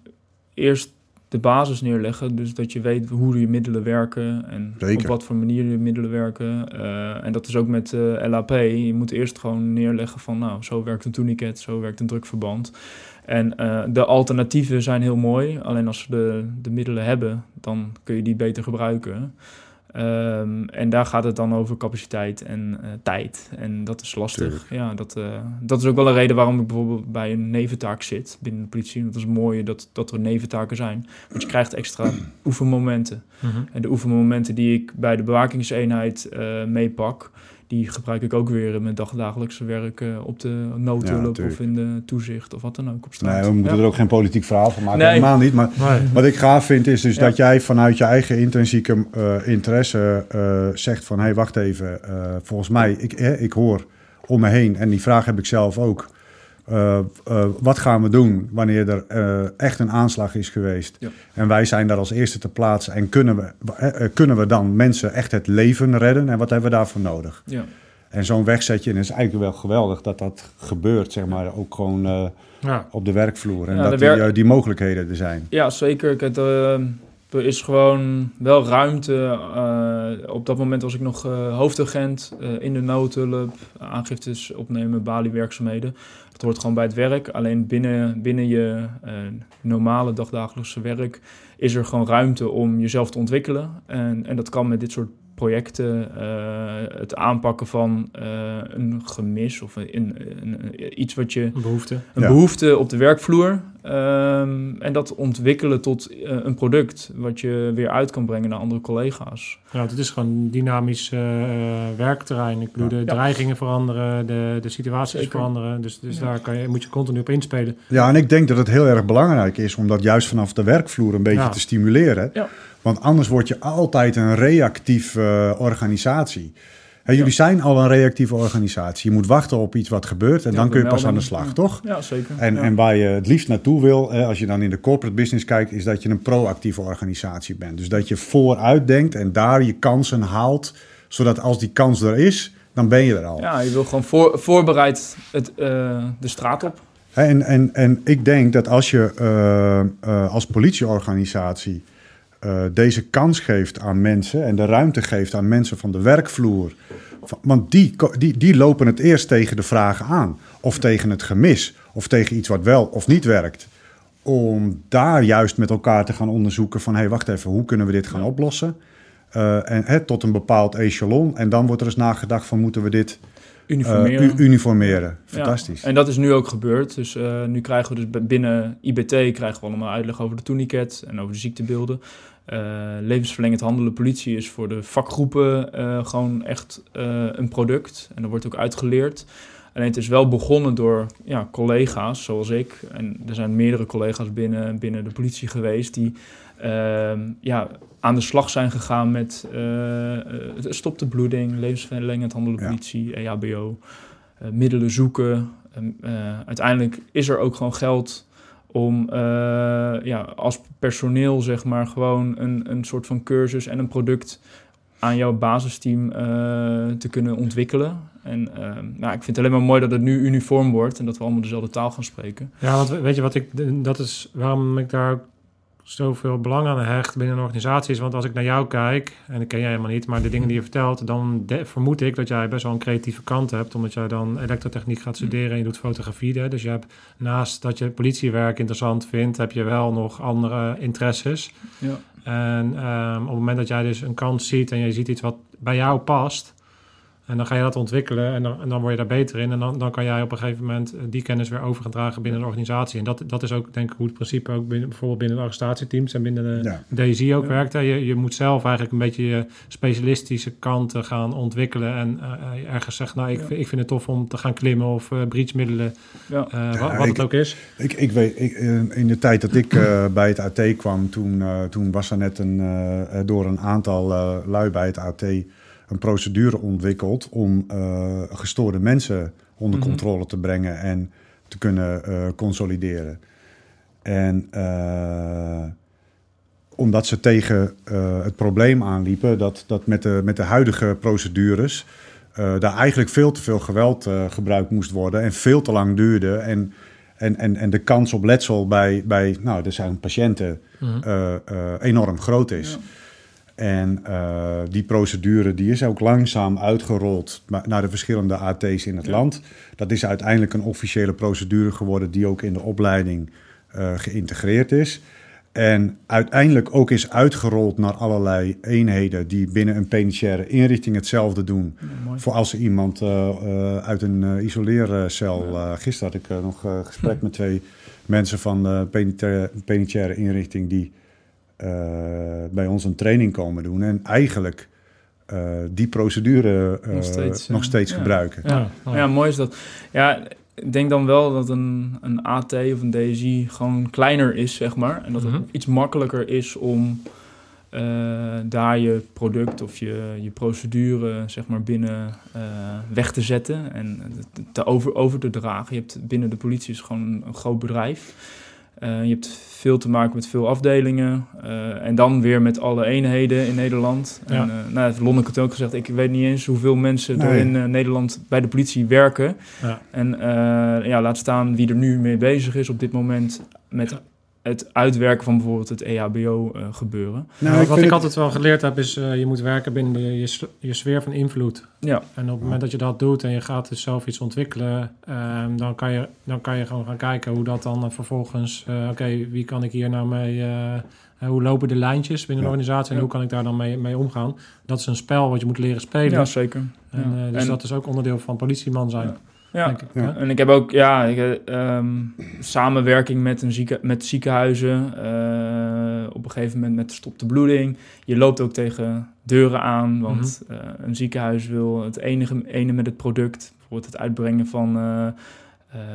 eerst de basis neerleggen. Dus dat je weet hoe je middelen werken en op wat voor manier je middelen werken. Uh, en dat is ook met uh, eh, LAP. Je moet eerst gewoon neerleggen van nou, zo werkt een tourniquet, zo werkt een drukverband. En uh, de alternatieven zijn heel mooi. Alleen als we de, de middelen hebben, dan kun je die beter gebruiken. Um, en daar gaat het dan over capaciteit en uh, tijd. En dat is lastig. Ja, dat, uh, dat is ook wel een reden waarom ik bijvoorbeeld bij een neventaak zit binnen de politie. Dat is mooi dat, dat er neventaken zijn. Want je krijgt extra [CLEARS THROAT] oefenmomenten. Mm -hmm. En de oefenmomenten die ik bij de bewakingseenheid uh, meepak, die gebruik ik ook weer in mijn dagdagelijkse werk uh, op de noodhulp of in de toezicht of wat dan ook op straat. Nee, we moeten er ook geen politiek verhaal van maken, nee. helemaal niet. Maar wat ik gaaf vind is dus dat jij vanuit je eigen intrinsieke uh, interesse uh, zegt van... hé, hey, wacht even, volgens mij, ik, ik hoor om me heen, en die vraag heb ik zelf ook... Uh, uh, wat gaan we doen wanneer er uh, echt een aanslag is geweest? Ja. En wij zijn daar als eerste te plaatsen. En kunnen we, kunnen we dan mensen echt het leven redden? En wat hebben we daarvoor nodig? Ja. En zo'n wegzetje, en het is eigenlijk wel geweldig dat dat gebeurt, zeg maar, ook gewoon ja. op de werkvloer. En dat die, die, mogelijkheden er zijn. Ja, zeker. Het, er is gewoon wel ruimte. op dat moment was ik nog hoofdagent in de noodhulp, aangiftes opnemen, baliewerkzaamheden. Het hoort gewoon bij het werk. Alleen binnen, binnen je uh, normale dagdagelijkse werk is er gewoon ruimte om jezelf te ontwikkelen. En, en dat kan met dit soort projecten, uh, het aanpakken van uh, een gemis of een, een, een, iets wat je. Een behoefte. Een behoefte op de werkvloer. Um, en dat ontwikkelen tot uh, een product wat je weer uit kan brengen naar andere collega's. Ja, het is gewoon een dynamisch werkterrein. Ik bedoel, de dreigingen veranderen, de, de situaties Zeker. veranderen. Dus, dus daar kan je, moet je continu op inspelen. Ja, en ik denk dat het heel erg belangrijk is om dat juist vanaf de werkvloer een beetje te stimuleren. Ja. Want anders word je altijd een reactieve uh, organisatie. Hey, jullie zijn al een reactieve organisatie. Je moet wachten op iets wat gebeurt en ja, dan kun je pas aan de slag, ja. toch? Ja, zeker. En, en waar je het liefst naartoe wil, als je dan in de corporate business kijkt, is dat je een proactieve organisatie bent. Dus dat je vooruit denkt en daar je kansen haalt, zodat als die kans er is, dan ben je er al. Ja, je wil gewoon voor, voorbereid het, uh, de straat op. En, en, en ik denk dat als je uh, uh, als politieorganisatie uh, deze kans geeft aan mensen en de ruimte geeft aan mensen van de werkvloer. Want die, die, die lopen het eerst tegen de vragen aan, of tegen het gemis, of tegen iets wat wel of niet werkt. om daar juist met elkaar te gaan onderzoeken van... hé, hey, wacht even, hoe kunnen we dit gaan oplossen? Uh, en hè, tot een bepaald echelon. En dan wordt er eens nagedacht van, moeten we dit uniformeren? Uh, uniformeren. Fantastisch. Ja, en dat is nu ook gebeurd. Dus uh, nu krijgen we dus binnen IBT krijgen we allemaal uitleg over de tourniquet en over de ziektebeelden. Levensverlengend handelen politie is voor de vakgroepen gewoon echt een product. En er wordt ook uitgeleerd. Alleen het is wel begonnen door ja, collega's zoals ik. En er zijn meerdere collega's binnen, binnen de politie geweest die uh, ja, aan de slag zijn gegaan met uh, stop de bloeding, levensverlengend handelen politie, EHBO, uh, middelen zoeken. uiteindelijk is er ook gewoon geld om ja, als personeel zeg maar gewoon een, een soort van cursus en een product aan jouw basisteam te kunnen ontwikkelen. En uh, nou, ik vind het alleen maar mooi dat het nu uniform wordt en dat we allemaal dezelfde taal gaan spreken. Ja, want weet je wat ik, dat is waarom ik daar zoveel belang aan hecht binnen een organisatie is. Want als ik naar jou kijk, en ik ken jij helemaal niet, maar de dingen die je vertelt, dan vermoed ik dat jij best wel een creatieve kant hebt, omdat jij dan elektrotechniek gaat studeren en je doet fotografie. Hè? Dus je hebt naast dat je politiewerk interessant vindt, heb je wel nog andere interesses. Ja. En um, op het moment dat jij dus een kans ziet en je ziet iets wat bij jou past, en dan ga je dat ontwikkelen en dan, en dan word je daar beter in. En dan, dan kan jij op een gegeven moment eh, die kennis weer overgedragen binnen de organisatie. En dat, dat is ook denk ik hoe het principe ook binnen, bijvoorbeeld binnen de arrestatieteams en binnen de ja. DSI ook werkt. Je, je moet zelf eigenlijk een beetje je specialistische kanten gaan ontwikkelen. En uh, ergens zeggen, nou ik, ik vind het tof om te gaan klimmen of uh, breachmiddelen, uh, wat, wat het ook is. Ik, ik weet, ik, in de tijd dat ik bij het AT kwam, toen, toen was er net een, door een aantal lui bij het AT een procedure ontwikkeld om uh, gestoorde mensen onder mhm. controle te brengen en te kunnen uh, consolideren. En uh, omdat ze tegen het probleem aanliepen dat, dat met, de, met de huidige procedures daar eigenlijk veel te veel geweld gebruikt moest worden en veel te lang duurde. En, en, en, en de kans op letsel bij, bij nou, er zijn patiënten mhm. enorm groot is. Ja. En uh, die procedure die is ook langzaam uitgerold naar de verschillende AT's in het land. Dat is uiteindelijk een officiële procedure geworden die ook in de opleiding uh, geïntegreerd is. En uiteindelijk ook is uitgerold naar allerlei eenheden die binnen een penitentiaire inrichting hetzelfde doen. voor als er iemand uh, uit een isoleercel. Ja. gisteren had ik nog een gesprek [LAUGHS] met twee mensen van de penitentiaire, inrichting die bij ons een training komen doen. En eigenlijk uh, die procedure uh, nog steeds, nog steeds ja. gebruiken. Ja. Ja. mooi is dat. Ja, ik denk dan wel dat een, een AT of een DSI gewoon kleiner is, zeg maar. En dat het mm -hmm. iets makkelijker is om daar je product of je, je procedure, zeg maar, binnen weg te zetten en te over, over te dragen. Je hebt binnen de politie is gewoon een groot bedrijf. Uh, je hebt veel te maken met veel afdelingen. Uh, en dan weer met alle eenheden in Nederland. Ja. En, uh, nou, Londen heeft ook gezegd, ik weet niet eens hoeveel mensen nee. er in Nederland bij de politie werken. Ja. En ja, laat staan wie er nu mee bezig is op dit moment met het uitwerken van bijvoorbeeld het EHBO uh, gebeuren. Nou, wat ik het... altijd wel geleerd heb is, uh, je moet werken binnen de, je, je sfeer van invloed. Ja. En op het moment dat je dat doet en je gaat dus zelf iets ontwikkelen, uh, dan, kan je, dan kan je gewoon gaan kijken hoe dat dan vervolgens, eh, oké, wie kan ik hier nou mee, hoe lopen de lijntjes binnen ja. de organisatie en ja. hoe kan ik daar dan mee, mee omgaan? Dat is een spel wat je moet leren spelen. Ja, zeker. En, dus en, dat is ook onderdeel van politieman zijn. Ja. Ik. ja. en ik heb ook ja, ik, um, samenwerking met, een zieke, met ziekenhuizen. Uh, op een gegeven moment met stop de bloeding. Je loopt ook tegen deuren aan, want mm -hmm. uh, een ziekenhuis wil het enige ene met het product. Bijvoorbeeld het uitbrengen van uh,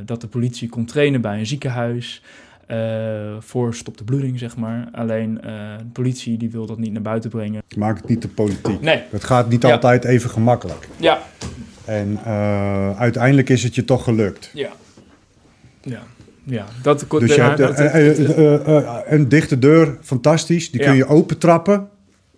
dat de politie komt trainen bij een ziekenhuis. voor stop de bloeding, zeg maar. Alleen de politie die wil dat niet naar buiten brengen. Maak het niet te politiek. Nee. Het gaat niet ja. altijd even gemakkelijk. Ja, en uh, uiteindelijk is het je toch gelukt. Ja. Ja. Ja, dat, dus je hebt uh, uh, een dichte deur, fantastisch. Die ja. kun je open trappen.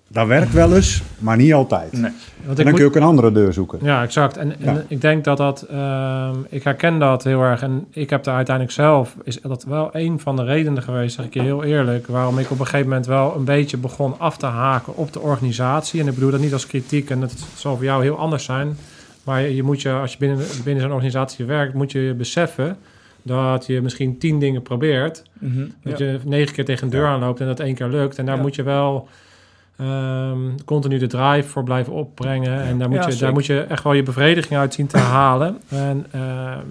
Dat werkt wel eens, maar niet altijd. Nee. Want en dan moet... kun je ook een andere deur zoeken. Ja, exact. En, ja. en ik denk dat dat... Uh, ik herken dat heel erg. En ik heb daar uiteindelijk zelf... Is dat wel een van de redenen geweest, zeg ik je heel eerlijk... waarom ik op een gegeven moment wel een beetje begon af te haken op de organisatie. En ik bedoel dat niet als kritiek. En dat zal voor jou heel anders zijn... Maar je moet je, als je binnen, binnen zo'n organisatie werkt, moet je beseffen dat je misschien tien dingen probeert. Mhm, dat je negen keer tegen een deur aanloopt en dat één keer lukt. En daar moet je wel ehm, continu de drive voor blijven opbrengen. En daar moet, je, daar moet je echt wel je bevrediging uit zien te halen. En ehm,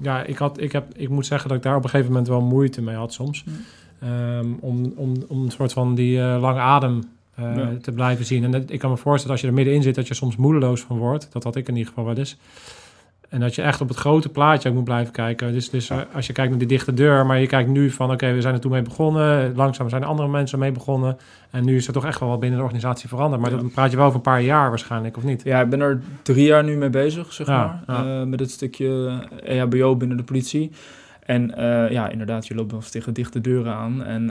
ja, ik, had, ik, heb, ik moet zeggen dat ik daar op een gegeven moment wel moeite mee had soms. Ehm, om, om, om een soort van die uh, lange adem uh, te blijven zien. En ik kan me voorstellen als je er middenin zit, dat je soms moedeloos van wordt. Dat had ik in ieder geval wel eens. En dat je echt op het grote plaatje ook moet blijven kijken. Dus, dus als je kijkt naar die dichte deur, maar je kijkt nu van... oké, we zijn er toen mee begonnen. Langzaam zijn andere mensen mee begonnen. En nu is er toch echt wel wat binnen de organisatie veranderd. Maar dan praat je wel over een paar jaar waarschijnlijk, of niet? Ja, ik ben er drie jaar nu mee bezig, zeg maar. Uh, met het stukje EHBO binnen de politie. En uh, ja, inderdaad, je loopt wel eens tegen dichte deuren aan. En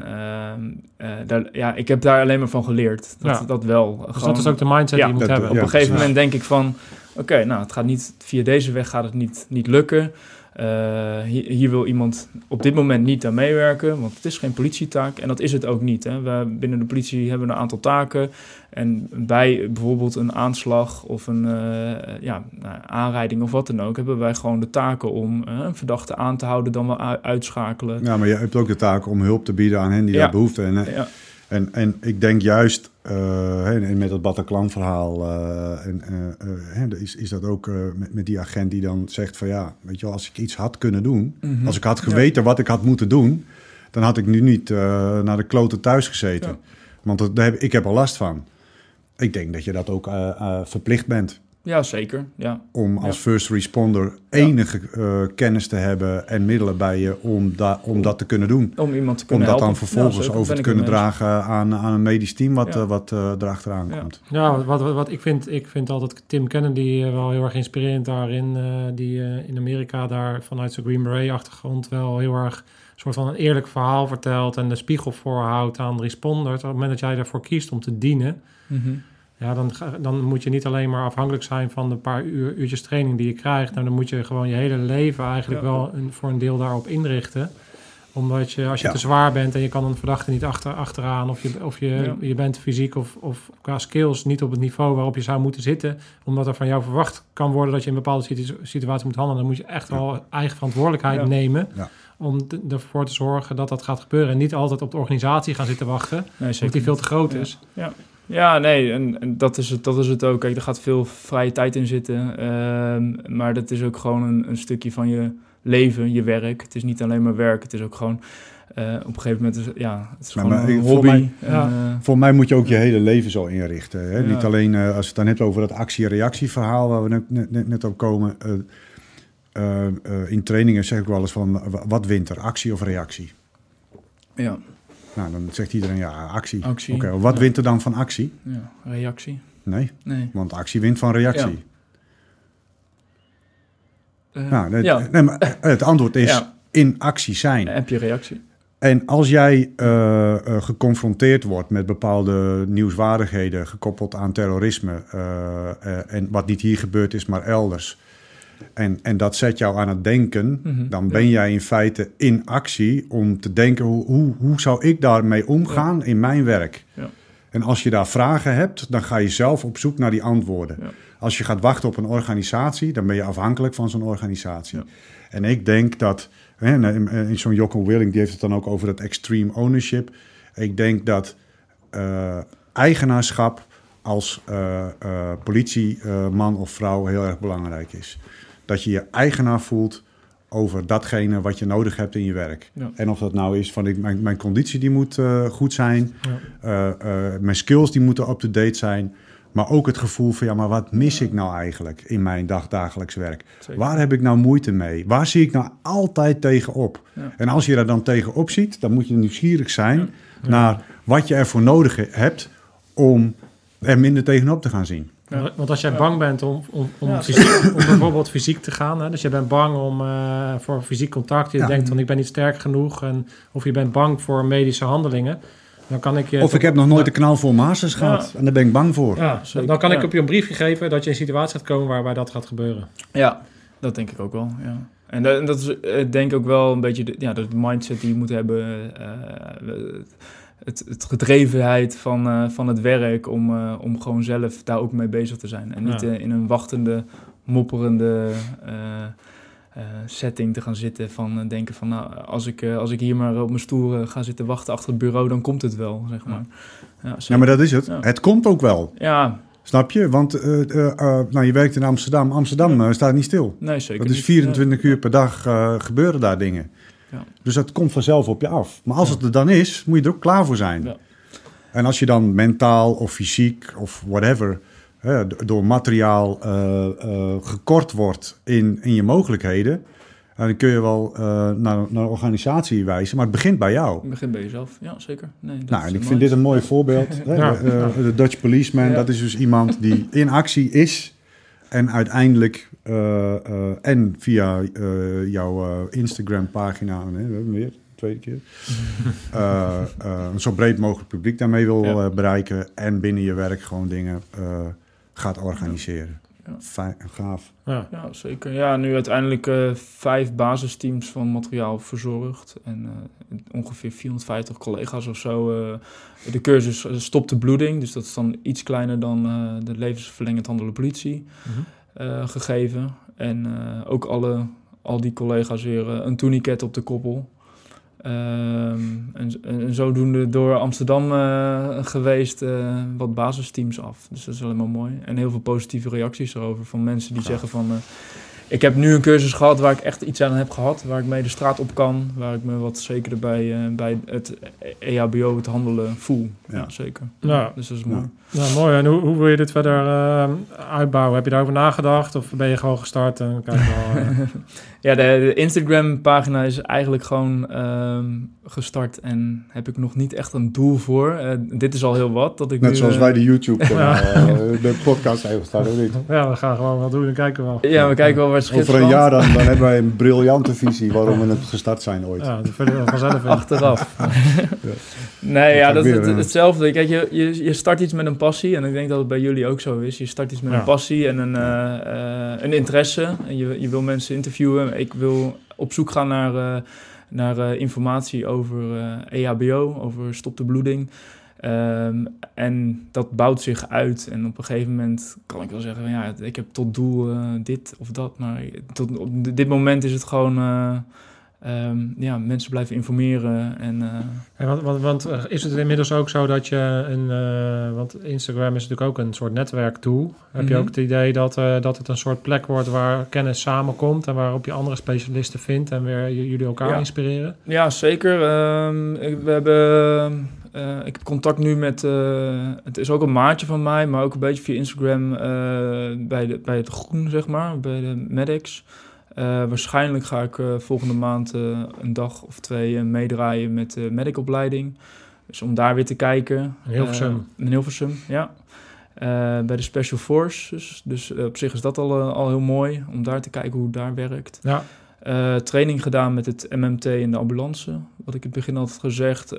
uh, daar, ja, ik heb daar alleen maar van geleerd. Dat, dat wel. Dus dat is ook de mindset die je moet hebben. Op een gegeven moment denk ik van... Oké, nou, het gaat niet... Via deze weg gaat het niet, niet lukken. Uh, hier, hier, wil iemand op dit moment niet aan meewerken, want het is geen politietaak en dat is het ook niet. Hè. We, binnen de politie hebben we een aantal taken en bij bijvoorbeeld een aanslag of een uh, ja, nou, aanrijding of wat dan ook, hebben wij gewoon de taken om uh, een verdachte aan te houden, dan wel uitschakelen. Ja, maar je hebt ook de taak om hulp te bieden aan hen die ja. daar behoefte hebben. Ja. En, en ik denk juist uh, met het Bataclan-verhaal uh, en, uh, is, is dat ook met, met, die agent die dan zegt van ja, weet je wel, als ik iets had kunnen doen, mm -hmm. als ik had geweten ja. wat ik had moeten doen, dan had ik nu niet naar de kloten thuis gezeten. Ja. Want daar heb, ik heb er last van. Ik denk dat je dat ook verplicht bent. Ja, zeker. Ja. Om als first responder enige uh, kennis te hebben en middelen bij je om, da om dat te kunnen doen. Om iemand te kunnen Om dat dan vervolgens over te kunnen dragen aan, aan een medisch team wat, uh, wat uh, erachteraan komt. Ja, wat, wat, wat, ik, vind, ik vind altijd Tim Kennedy wel heel erg inspirerend daarin. die in Amerika daar vanuit zijn Green Beret achtergrond wel heel erg een soort van een eerlijk verhaal vertelt en de spiegel voorhoudt aan responders. Op het moment dat jij ervoor kiest om te dienen... Mm -hmm ja, dan, dan moet je niet alleen maar afhankelijk zijn van de paar uur, uurtjes training die je krijgt. Nou, dan moet je gewoon je hele leven eigenlijk wel een, voor een deel daarop inrichten. Omdat je, als je te zwaar bent en je kan een verdachte niet achter, achteraan, of je, of je, je bent fysiek of, of qua skills niet op het niveau waarop je zou moeten zitten, omdat er van jou verwacht kan worden dat je in een bepaalde situatie moet handelen, dan moet je echt wel eigen verantwoordelijkheid nemen om ervoor te zorgen dat dat gaat gebeuren. En niet altijd op de organisatie gaan zitten wachten, nee, omdat die veel te groot is. Ja. Ja, nee, en, en, dat, is het, dat is het ook. Kijk, er gaat veel vrije tijd in zitten. Uh, maar dat is ook gewoon een, een, stukje van je leven, je werk. Het is niet alleen maar werk, het is ook gewoon... Uh, op een gegeven moment is ja, het is maar, gewoon maar, een hobby. Voor mij, ja. uh, voor mij moet je ook je hele leven zo inrichten. Hè? Ja. Niet alleen uh, als je het dan hebt over dat actie-reactie verhaal waar we net, net, net op komen. in trainingen zeg ik wel eens van, wat wint er, actie of reactie? Ja. Nou, dan zegt iedereen ja, actie. actie Oké, wat ja. wint er dan van actie? Ja, reactie. Nee, nee. want actie wint van reactie. Ja. Uh, nou, het, ja. nee, maar het antwoord is in actie zijn. Heb je reactie. En als jij uh, uh, geconfronteerd wordt met bepaalde nieuwswaardigheden gekoppeld aan terrorisme, en wat niet hier gebeurd is, maar elders, en, en dat zet jou aan het denken, mm -hmm. dan ben jij in feite in actie om te denken: hoe, hoe, hoe zou ik daarmee omgaan ja. in mijn werk? Ja. En als je daar vragen hebt, dan ga je zelf op zoek naar die antwoorden. Als je gaat wachten op een organisatie, dan ben je afhankelijk van zo'n organisatie. En ik denk dat, hè, in zo'n Jocko Willing, die heeft het dan ook over dat extreme ownership. Ik denk dat uh, eigenaarschap als uh, uh, politieman of vrouw heel erg belangrijk is dat je je eigenaar voelt over datgene wat je nodig hebt in je werk. Ja. En of dat nou is van ik, mijn, mijn conditie die moet uh, goed zijn, ja. uh, uh, mijn skills die moeten up-to-date zijn, maar ook het gevoel van ja, maar wat mis ik nou eigenlijk in mijn dag, dagelijks werk? Zeker. Waar heb ik nou moeite mee? Waar zie ik nou altijd tegenop? Ja. En als je daar dan tegenop ziet, dan moet je nieuwsgierig zijn naar wat je ervoor nodig hebt om er minder tegenop te gaan zien. Ja. Want als jij bang bent om, om, om, ja. fysiek, om bijvoorbeeld fysiek te gaan, hè, dus je bent bang om, uh, voor fysiek contact, je ja. denkt van ik ben niet sterk genoeg, en, of je bent bang voor medische handelingen, dan kan ik je... Of ik heb nog nooit de knal voor Masters gehad en daar ben ik bang voor. Ja, dan kan ik op je een briefje geven dat je in een situatie gaat komen waarbij dat gaat gebeuren. Ja, dat denk ik ook wel, ja. En dat, dat is denk ik ook wel een beetje de, ja, de mindset die je moet hebben... Uh, het, het gedrevenheid van, uh, van het werk om, uh, om gewoon zelf daar ook mee bezig te zijn. En niet ja. uh, in een wachtende, mopperende setting te gaan zitten. Van denken van, nou, als ik, als ik hier maar op mijn stoel ga zitten wachten achter het bureau, dan komt het wel, zeg maar. Ja, ja maar dat is het. Het komt ook wel. Ja, Snap je? Want uh, uh, nou, je werkt in Amsterdam. Amsterdam staat niet stil. Nee, zeker Dat is 24 uur per dag gebeuren daar dingen. Ja. Dus dat komt vanzelf op je af. Maar als het er dan is, moet je er ook klaar voor zijn. Ja. En als je dan mentaal of fysiek of whatever door materiaal gekort wordt in, in je mogelijkheden, dan kun je wel uh, naar, naar een organisatie wijzen, maar het begint bij jou. Het begint bij jezelf, ja zeker. Nee, nou, en ik vind dit een mooi voorbeeld. ja. uh, de Dutch Policeman, dat is dus iemand die in actie is en uiteindelijk uh, en via jouw Instagram-pagina, we hebben weer tweede keer, [LAUGHS] een zo breed mogelijk publiek daarmee wil bereiken en binnen je werk gewoon dingen gaat organiseren ja. gaaf. Ja. ja, zeker. Ja, nu uiteindelijk uh, vijf basisteams van materiaal verzorgd. En uh, ongeveer 450 collega's of zo. Uh, de cursus Stop de bloeding. Dus dat is dan iets kleiner dan de levensverlengend handelen politie mm gegeven. En ook alle, al die collega's weer een tourniquet op de koppel. Ehm, en, en, zodoende door Amsterdam uh, geweest uh, wat basisteams af. Dus dat is helemaal mooi. En heel veel positieve reacties erover van mensen die zeggen van... Uh, ik heb nu een cursus gehad waar ik echt iets aan heb gehad. Waar ik mee de straat op kan. Waar ik me wat zekerder bij, uh, bij het EHBO, het handelen, voel. Ja, zeker. Ja. Dus dat is mooi. Ja, mooi. En hoe, hoe wil je dit verder uh, uitbouwen? Heb je daarover nagedacht? Of ben je gewoon gestart en kijk wel... [LAUGHS] Ja, de, de Instagram-pagina is eigenlijk gewoon uh, gestart. En heb ik nog niet echt een doel voor. dit is al heel wat. Dat ik Net zoals wij de YouTube, [LAUGHS] de podcast hebben gestart, of niet? Ja, we gaan gewoon wat doen en kijken wel. Ja, we kijken wel over een jaar dan, dan hebben wij een briljante visie waarom we het gestart zijn ooit. Ja, dat vind ik vanzelf Achteraf. [LAUGHS] ja. Nee, ja, dat is het, hetzelfde. Kijk, je, je, je start iets met een passie. En ik denk dat het bij jullie ook zo is. Je start iets met een passie en een, uh, uh, een interesse. En je, je wil mensen interviewen. Ik wil op zoek gaan naar, uh, naar informatie over EHBO, over stop de bloeding. Um, en dat bouwt zich uit. En op een gegeven moment kan ik wel zeggen: ja, ik heb tot doel dit of dat. Maar tot, op dit moment is het gewoon. Um, ja, mensen blijven informeren. En, uh... en want, want, want, is het inmiddels ook zo dat je een. want Instagram is natuurlijk ook een soort netwerktool. Heb mm -hmm. je ook het idee dat, dat het een soort plek wordt waar kennis samenkomt. en waarop je andere specialisten vindt en weer jullie elkaar ja. inspireren? Ja, zeker. Um, we hebben uh, ik heb contact nu met, uh, het is ook een maatje van mij, maar ook een beetje via Instagram uh, bij, de, bij het groen, zeg maar, bij de Medex. Waarschijnlijk ga ik volgende maand een dag of twee meedraaien met de medicopleiding. Dus om daar weer te kijken. In Hilversum. in Hilversum, ja. bij de Special Forces. Dus op zich is dat al, al heel mooi om daar te kijken hoe het daar werkt. Ja. Training gedaan met het MMT in de ambulance, wat ik in het begin had gezegd.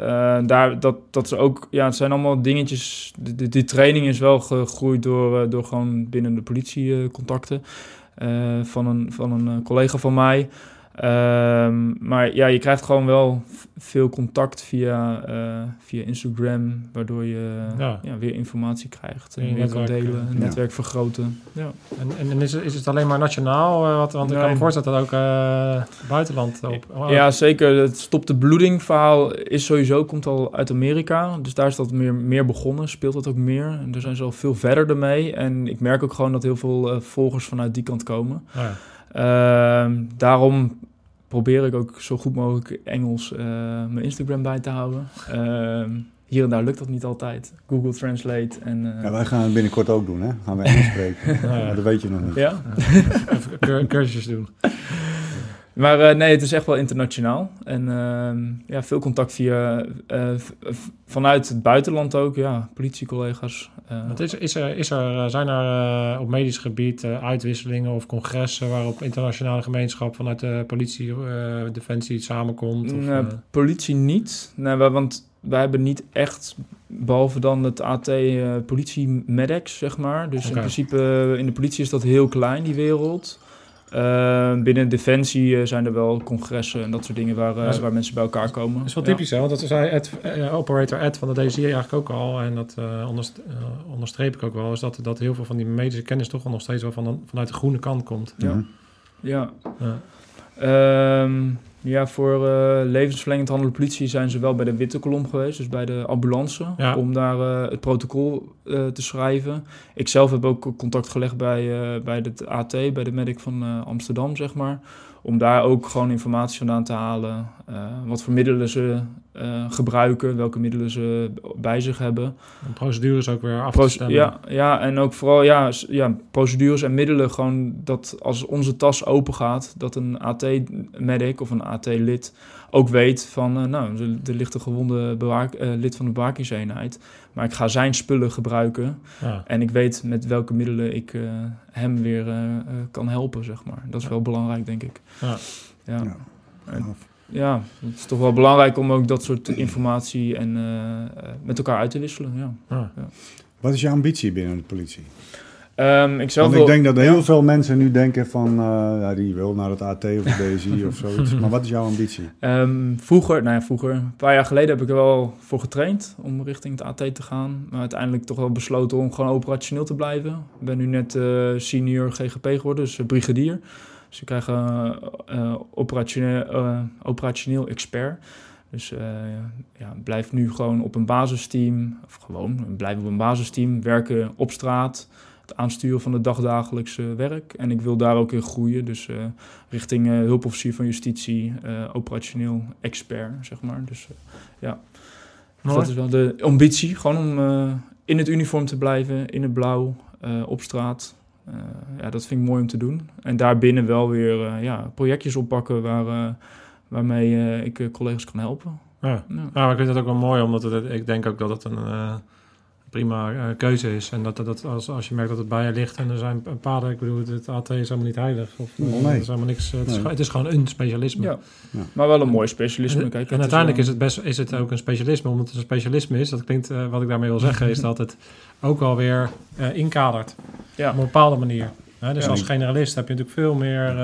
Daar, dat, dat is ook, ja, het zijn allemaal dingetjes. Die, die training is wel gegroeid door, door gewoon binnen de politiecontacten van, een, van een collega van mij. Um, maar ja, je krijgt gewoon wel veel contact via, uh, via Instagram, waardoor je ja. ja weer informatie krijgt. En meer kan delen, ja. netwerk vergroten. Ja. En, en is, het, is het alleen maar nationaal? Uh, wat, want ik kan me voorstellen dat ook uh, buitenland op... Oh, ja, zeker. Het stop de bloeding verhaal is sowieso, komt al uit Amerika. Dus daar is dat meer, meer begonnen, speelt dat ook meer. En daar zijn ze al veel verder ermee. En ik merk ook gewoon dat heel veel volgers vanuit die kant komen. Oh uh, daarom probeer ik ook zo goed mogelijk Engels uh, mijn Instagram bij te houden. Uh, hier en daar lukt dat niet altijd. Google Translate en... Uh... Ja, wij gaan het binnenkort ook doen, hè? Gaan we Engels [LAUGHS] spreken. ja, dat weet je nog niet. Ja? [LAUGHS] Even cursusjes doen. Maar uh, nee, het is echt wel internationaal. En uh, ja, veel contact via, uh, vanuit het buitenland ook, ja, politiecollega's. Wat is, is er, is er, zijn er op medisch gebied uitwisselingen of congressen waarop internationale gemeenschap vanuit de politie, defensie samenkomt? Of, politie niet, nee, want wij hebben niet echt, behalve dan het AT politie MEDEX, zeg maar. Dus okay. in principe in de politie is dat heel klein, die wereld. Uh, binnen Defensie uh, zijn er wel congressen en dat soort dingen waar, uh, waar mensen bij elkaar komen. Dat is wel typisch, ja. hè? Want dat zei Ed, operator Ed van de DSI eigenlijk ook al. En dat onderst onderstreep ik ook wel. Is dat, dat heel veel van die medische kennis toch nog steeds wel van, vanuit de groene kant komt. Ja. ja. ja. Um, ja, voor uh, levensverlengend handelen politie zijn ze wel bij de witte kolom geweest, dus bij de ambulance, om daar uh, het protocol uh, te schrijven. Ik zelf heb ook contact gelegd bij, bij het AT, bij de medic van Amsterdam, zeg maar om daar ook gewoon informatie vandaan te halen. Uh, wat voor middelen ze uh, gebruiken, welke middelen ze bij zich hebben. En procedures ook weer af te stemmen. Ja, ja, en ook vooral ja, ja, procedures en middelen. Gewoon dat als onze tas open gaat, dat een AT-medic of een AT-lid ook weet van, uh, nou, er ligt een gewonde bewaak, lid van de bewakingseenheid. Maar ik ga zijn spullen gebruiken. Ja. En ik weet met welke middelen ik hem weer kan helpen, zeg maar. Dat is wel belangrijk, denk ik. Ja. ja. ja. het is toch wel belangrijk om ook dat soort informatie en, uh, met elkaar uit te wisselen. Ja. ja. Wat is je ambitie binnen de politie? Um, ik Want ik denk dat heel veel mensen nu denken van, uh, ja, die wil naar het AT of de BSI of [LAUGHS] zoiets. Maar wat is jouw ambitie? Um, vroeger, nou ja, vroeger, een paar jaar geleden heb ik er wel voor getraind om richting het AT te gaan. Maar uiteindelijk toch wel besloten om gewoon operationeel te blijven. Ik ben nu net uh, senior GGP geworden, dus brigadier. Dus je krijgt uh, operationeel, operationeel expert. Dus uh, ja, blijf nu gewoon op een basisteam, of gewoon, blijf op een basisteam, werken op straat, het aansturen van het dagdagelijkse werk. En ik wil daar ook in groeien, dus uh, richting uh, hulpofficier van justitie, operationeel expert, zeg maar. Dus ja, dus dat is wel de ambitie, gewoon om in het uniform te blijven, in het blauw, op straat. Eh, ja, dat vind ik mooi om te doen. En daarbinnen wel weer eh, ja, projectjes oppakken waar, eh, waarmee ik collega's kan helpen. Ja. Ja. maar ik vind het ook wel mooi, omdat het, ik denk ook dat het een prima uh, keuze is. En dat, dat als, als je merkt dat het bij je ligt en er zijn paden, ik bedoel, het AT is helemaal niet heilig. Of, nee. is helemaal niks, het, is, het, is, gewoon een specialisme. Ja. ja. Maar wel een mooi specialisme. Kijk, en, uiteindelijk is, het best, is het ook een specialisme, omdat het een specialisme is. Dat klinkt, uh, wat ik daarmee wil zeggen, is dat het ook alweer uh, inkadert. Ja. Op een bepaalde manier. dus als generalist heb je natuurlijk veel meer,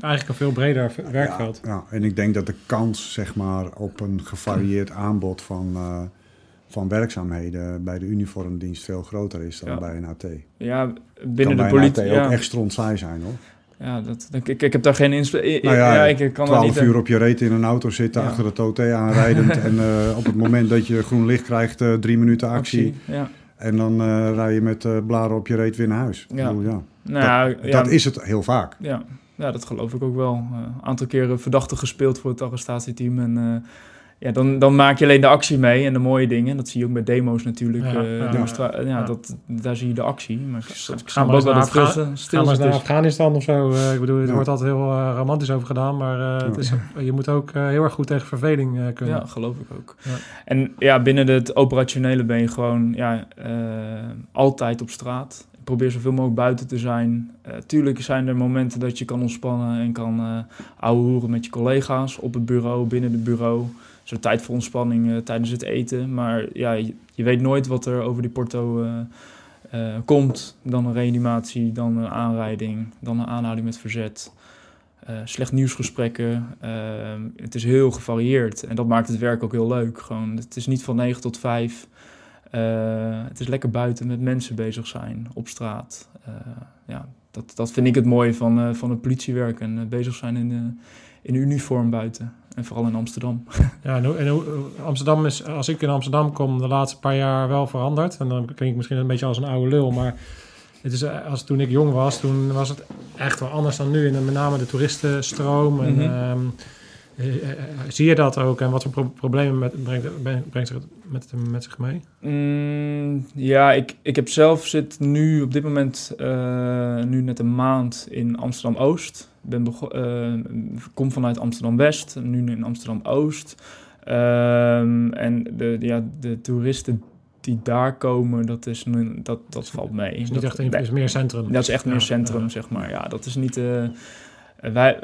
eigenlijk een veel breder werkveld. Ja, en ik denk dat de kans zeg maar, op een gevarieerd aanbod van van werkzaamheden bij de uniformdienst veel groter is dan bij een AT. Ja, binnen de politie. Ook echt saai zijn hoor. Ja, dat, ik, ik heb daar geen inspiratie. Nou ja, ja, ik kan 12 niet, uur op je reet in een auto zitten, achter het OT aanrijdend. [LAUGHS] en uh, op het moment dat je groen licht krijgt, uh, drie minuten actie. actie ja. En dan uh, rij je met blaren op je reet weer naar huis. Ja. Ja. Nou, dat, dat, is het heel vaak. Ja, ja dat geloof ik ook wel. Een aantal keren verdachte gespeeld voor het arrestatieteam. En ja, dan, dan maak je alleen de actie mee en de mooie dingen. Dat zie je ook bij demo's natuurlijk. Ja, uh, ja, Dat, daar zie je de actie. Maar ik, ik snap ook wel dat het stil, naar Afghanistan of zo. Uh, ik bedoel, er wordt altijd heel uh, romantisch over gedaan. Maar het is, je moet ook heel erg goed tegen verveling kunnen. Ja, geloof ik ook. En ja, binnen het operationele ben je gewoon ja, altijd op straat. Ik probeer zoveel mogelijk buiten te zijn. tuurlijk zijn er momenten dat je kan ontspannen en kan ouwe hoeren met je collega's op het bureau, binnen het bureau soort tijd voor ontspanning uh, tijdens het eten. Maar ja, je, weet nooit wat er over die porto uh, uh, komt. Dan een reanimatie, dan een aanrijding, dan een aanhouding met verzet. slecht nieuwsgesprekken. het is heel gevarieerd en dat maakt het werk ook heel leuk. Gewoon, het is niet van 9 tot 5. het is lekker buiten met mensen bezig zijn, op straat. ja, dat, dat vind ik het mooie van, van het politiewerk en bezig zijn in, in uniform buiten. En vooral in Amsterdam. [LAUGHS] Ja, en, en Amsterdam is, als ik in Amsterdam kom, de laatste paar jaar wel veranderd. En dan klink ik misschien een beetje als een oude lul, maar het is, eh, als toen ik jong was, toen was het echt wel anders dan nu. En met name de toeristenstroom. En, mm zie je dat ook en wat voor problemen met, brengt, brengt het met, met zich mee? Mm, ja, ik, ik heb zelf zit nu op dit moment nu net een maand in Amsterdam Oost ben uh, kom vanuit Amsterdam-West, nu in Amsterdam-Oost. Um, en de, ja, de toeristen die daar komen, dat, is, dat, dat valt mee. Is niet echt een, is meer centrum. Dat is echt meer centrum, zeg maar. Ja, dat is niet... Uh, wij,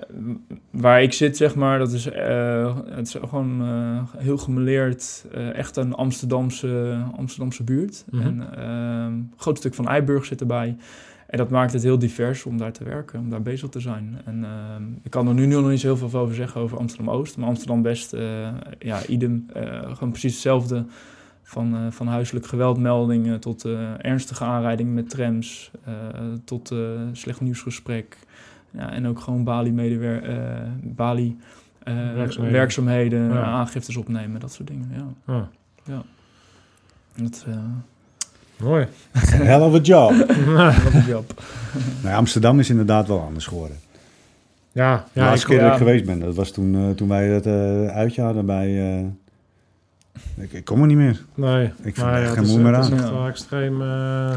waar ik zit, zeg maar, dat is, uh, het is gewoon uh, heel gemeleerd. Uh, echt een Amsterdamse, Amsterdamse buurt. Mm -hmm. En ehm, een groot stuk van Eiburg zit erbij. En dat maakt het heel divers om daar te werken, om daar bezig te zijn. En uh, ik kan er nu nog niet zo heel veel over zeggen over Amsterdam-Oost. Maar Amsterdam-West, uh, ja, idem. Uh, gewoon precies hetzelfde. Van, van huiselijk geweldmeldingen tot ernstige aanrijdingen met trams. tot slecht nieuwsgesprek. Ja, en ook gewoon Bali-medewerker, Bali werkzaamheden, werkzaamheden aangiftes opnemen, dat soort dingen. Ja. ja. ja. Dat, Mooi. Hell of a job. [LAUGHS] Hell of a job. [LAUGHS] nou, Amsterdam is inderdaad wel anders geworden. Ja, ja. De laatste keer dat ik geweest ben, dat was toen, uh, toen wij het uh, uitje hadden bij... Uh, ik, ik, kom er niet meer. Nee. Ik vind er geen moe meer aan. Het is wel extreem...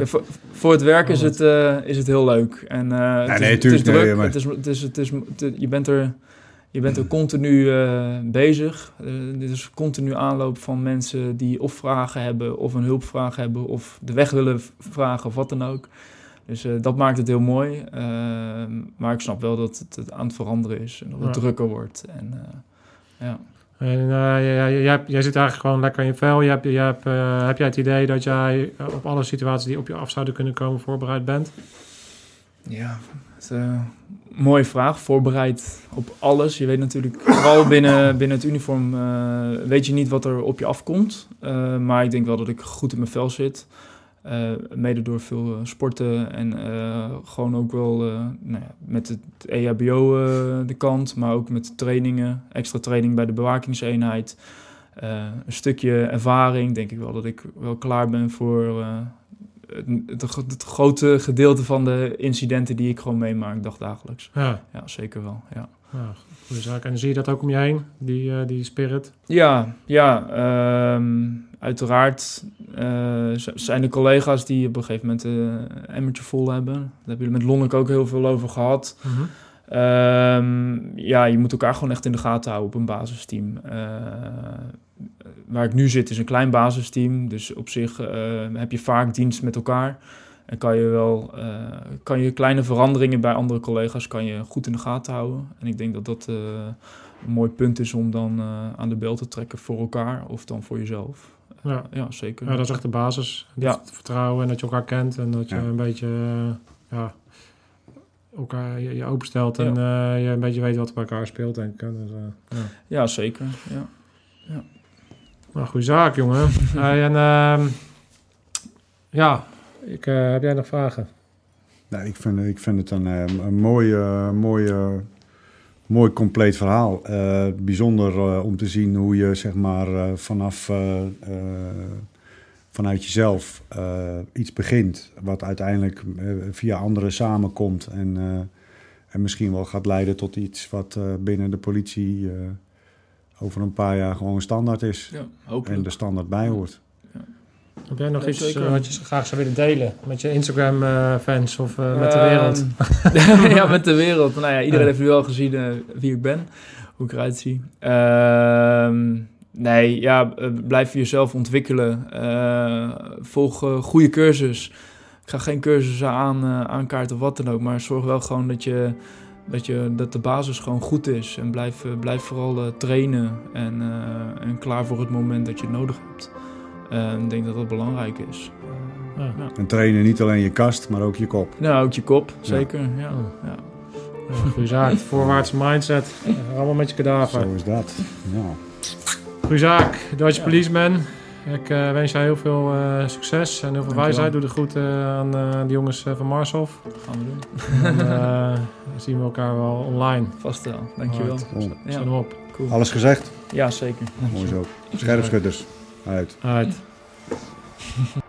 voor, voor, het werk is het, is het heel leuk. En, nee, het, nee, is, het is druk. Nee, maar... het is, het is, het is, je bent er je bent er continu uh, bezig. Uh, dit is continu aanloop van mensen die of vragen hebben, of een hulpvraag hebben, of de weg willen vragen, of wat dan ook. Dus uh, dat maakt het heel mooi. maar ik snap wel dat het, aan het veranderen is en dat het drukker wordt. En, ja. En jij, jij, jij, zit eigenlijk gewoon lekker in je vel. Je hebt, je hebt, heb jij het idee dat jij op alle situaties die op je af zouden kunnen komen voorbereid bent? Ja, het, Mooie vraag. Voorbereid op alles. Je weet natuurlijk, vooral binnen, [COUGHS] binnen het uniform, uh, weet je niet wat er op je afkomt. Uh, maar ik denk wel dat ik goed in mijn vel zit. Uh, mede door veel sporten en gewoon ook wel nou ja, met het EHBO de kant, maar ook met trainingen, extra training bij de bewakingseenheid. een stukje ervaring, denk ik wel dat ik wel klaar ben voor het, het, grote gedeelte van de incidenten die ik gewoon meemaak dagdagelijks. Ja, ja zeker wel. Ja. ja goede zaak. En zie je dat ook om je heen, die, die spirit? Ja, ja um, uiteraard uh, zijn er collega's die op een gegeven moment een uh, emmertje vol hebben. Daar hebben jullie met Lonnek ook heel veel over gehad. Mm -hmm. um, ja, je moet elkaar gewoon echt in de gaten houden op een basisteam. Uh, waar ik nu zit is een klein basisteam. Dus op zich uh, heb je vaak dienst met elkaar. En kan je wel kan je kleine veranderingen bij andere collega's kan je goed in de gaten houden. En ik denk dat dat een mooi punt is om dan aan de bel te trekken voor elkaar of dan voor jezelf. Ja, ja zeker. Ja, dat is echt de basis. Ja. Het vertrouwen en dat je elkaar kent en dat je ja. een beetje ja, elkaar je, je openstelt en je een beetje weet wat er bij elkaar speelt, denk ik. Dus, ja. ja, zeker. Ja. ja. Nou, goede zaak, jongen. [LAUGHS] en uh, ja, ik, uh, heb jij nog vragen? Nou, ik, vind, ik vind het een, ehm, een mooi, uh, mooi, compleet verhaal. Uh, bijzonder om te zien hoe je zeg maar vanaf vanuit jezelf iets begint, wat uiteindelijk via anderen samenkomt en, en misschien wel gaat leiden tot iets wat binnen de politie over een paar jaar gewoon standaard is. Ja, en de standaard bij hoort. Heb jij nog iets uh, wat je graag zou willen delen met je Instagram-fans uh, of uh, met de wereld? Ehm, [LAUGHS] ja, met de wereld. Nou ja, iedereen heeft nu wel gezien wie ik ben, hoe ik eruit zie. Ehm, nee, ja, blijf jezelf ontwikkelen. volg goede cursus. Ik ga geen cursussen aan, aankaarten of wat dan ook, maar zorg wel gewoon dat je dat, je, dat de basis gewoon goed is. En blijf, eh, blijf vooral uh, trainen en, uh, en klaar voor het moment dat je het nodig hebt. Ik denk dat dat belangrijk is. Ja. Ja. En trainen niet alleen je kast, maar ook je kop. Nou, ook je kop, zeker. Ja. Ja. ja. Goeie zaak. Voorwaartse mindset. Allemaal met je kadaver. Zo is dat. Ja. Goeie zaak. Deutsche Policeman. Ik uh, wens jou heel veel uh, succes en heel veel wijsheid. Doe de groeten uh, aan de jongens van Marshof. Gaan we doen. En, zien we elkaar wel online. Vast wel, dankjewel. Right. Ja. op. Cool. Alles gezegd? Ja, zeker. Mooi zo. Scherpschutters. Uit. Uit. [LAUGHS]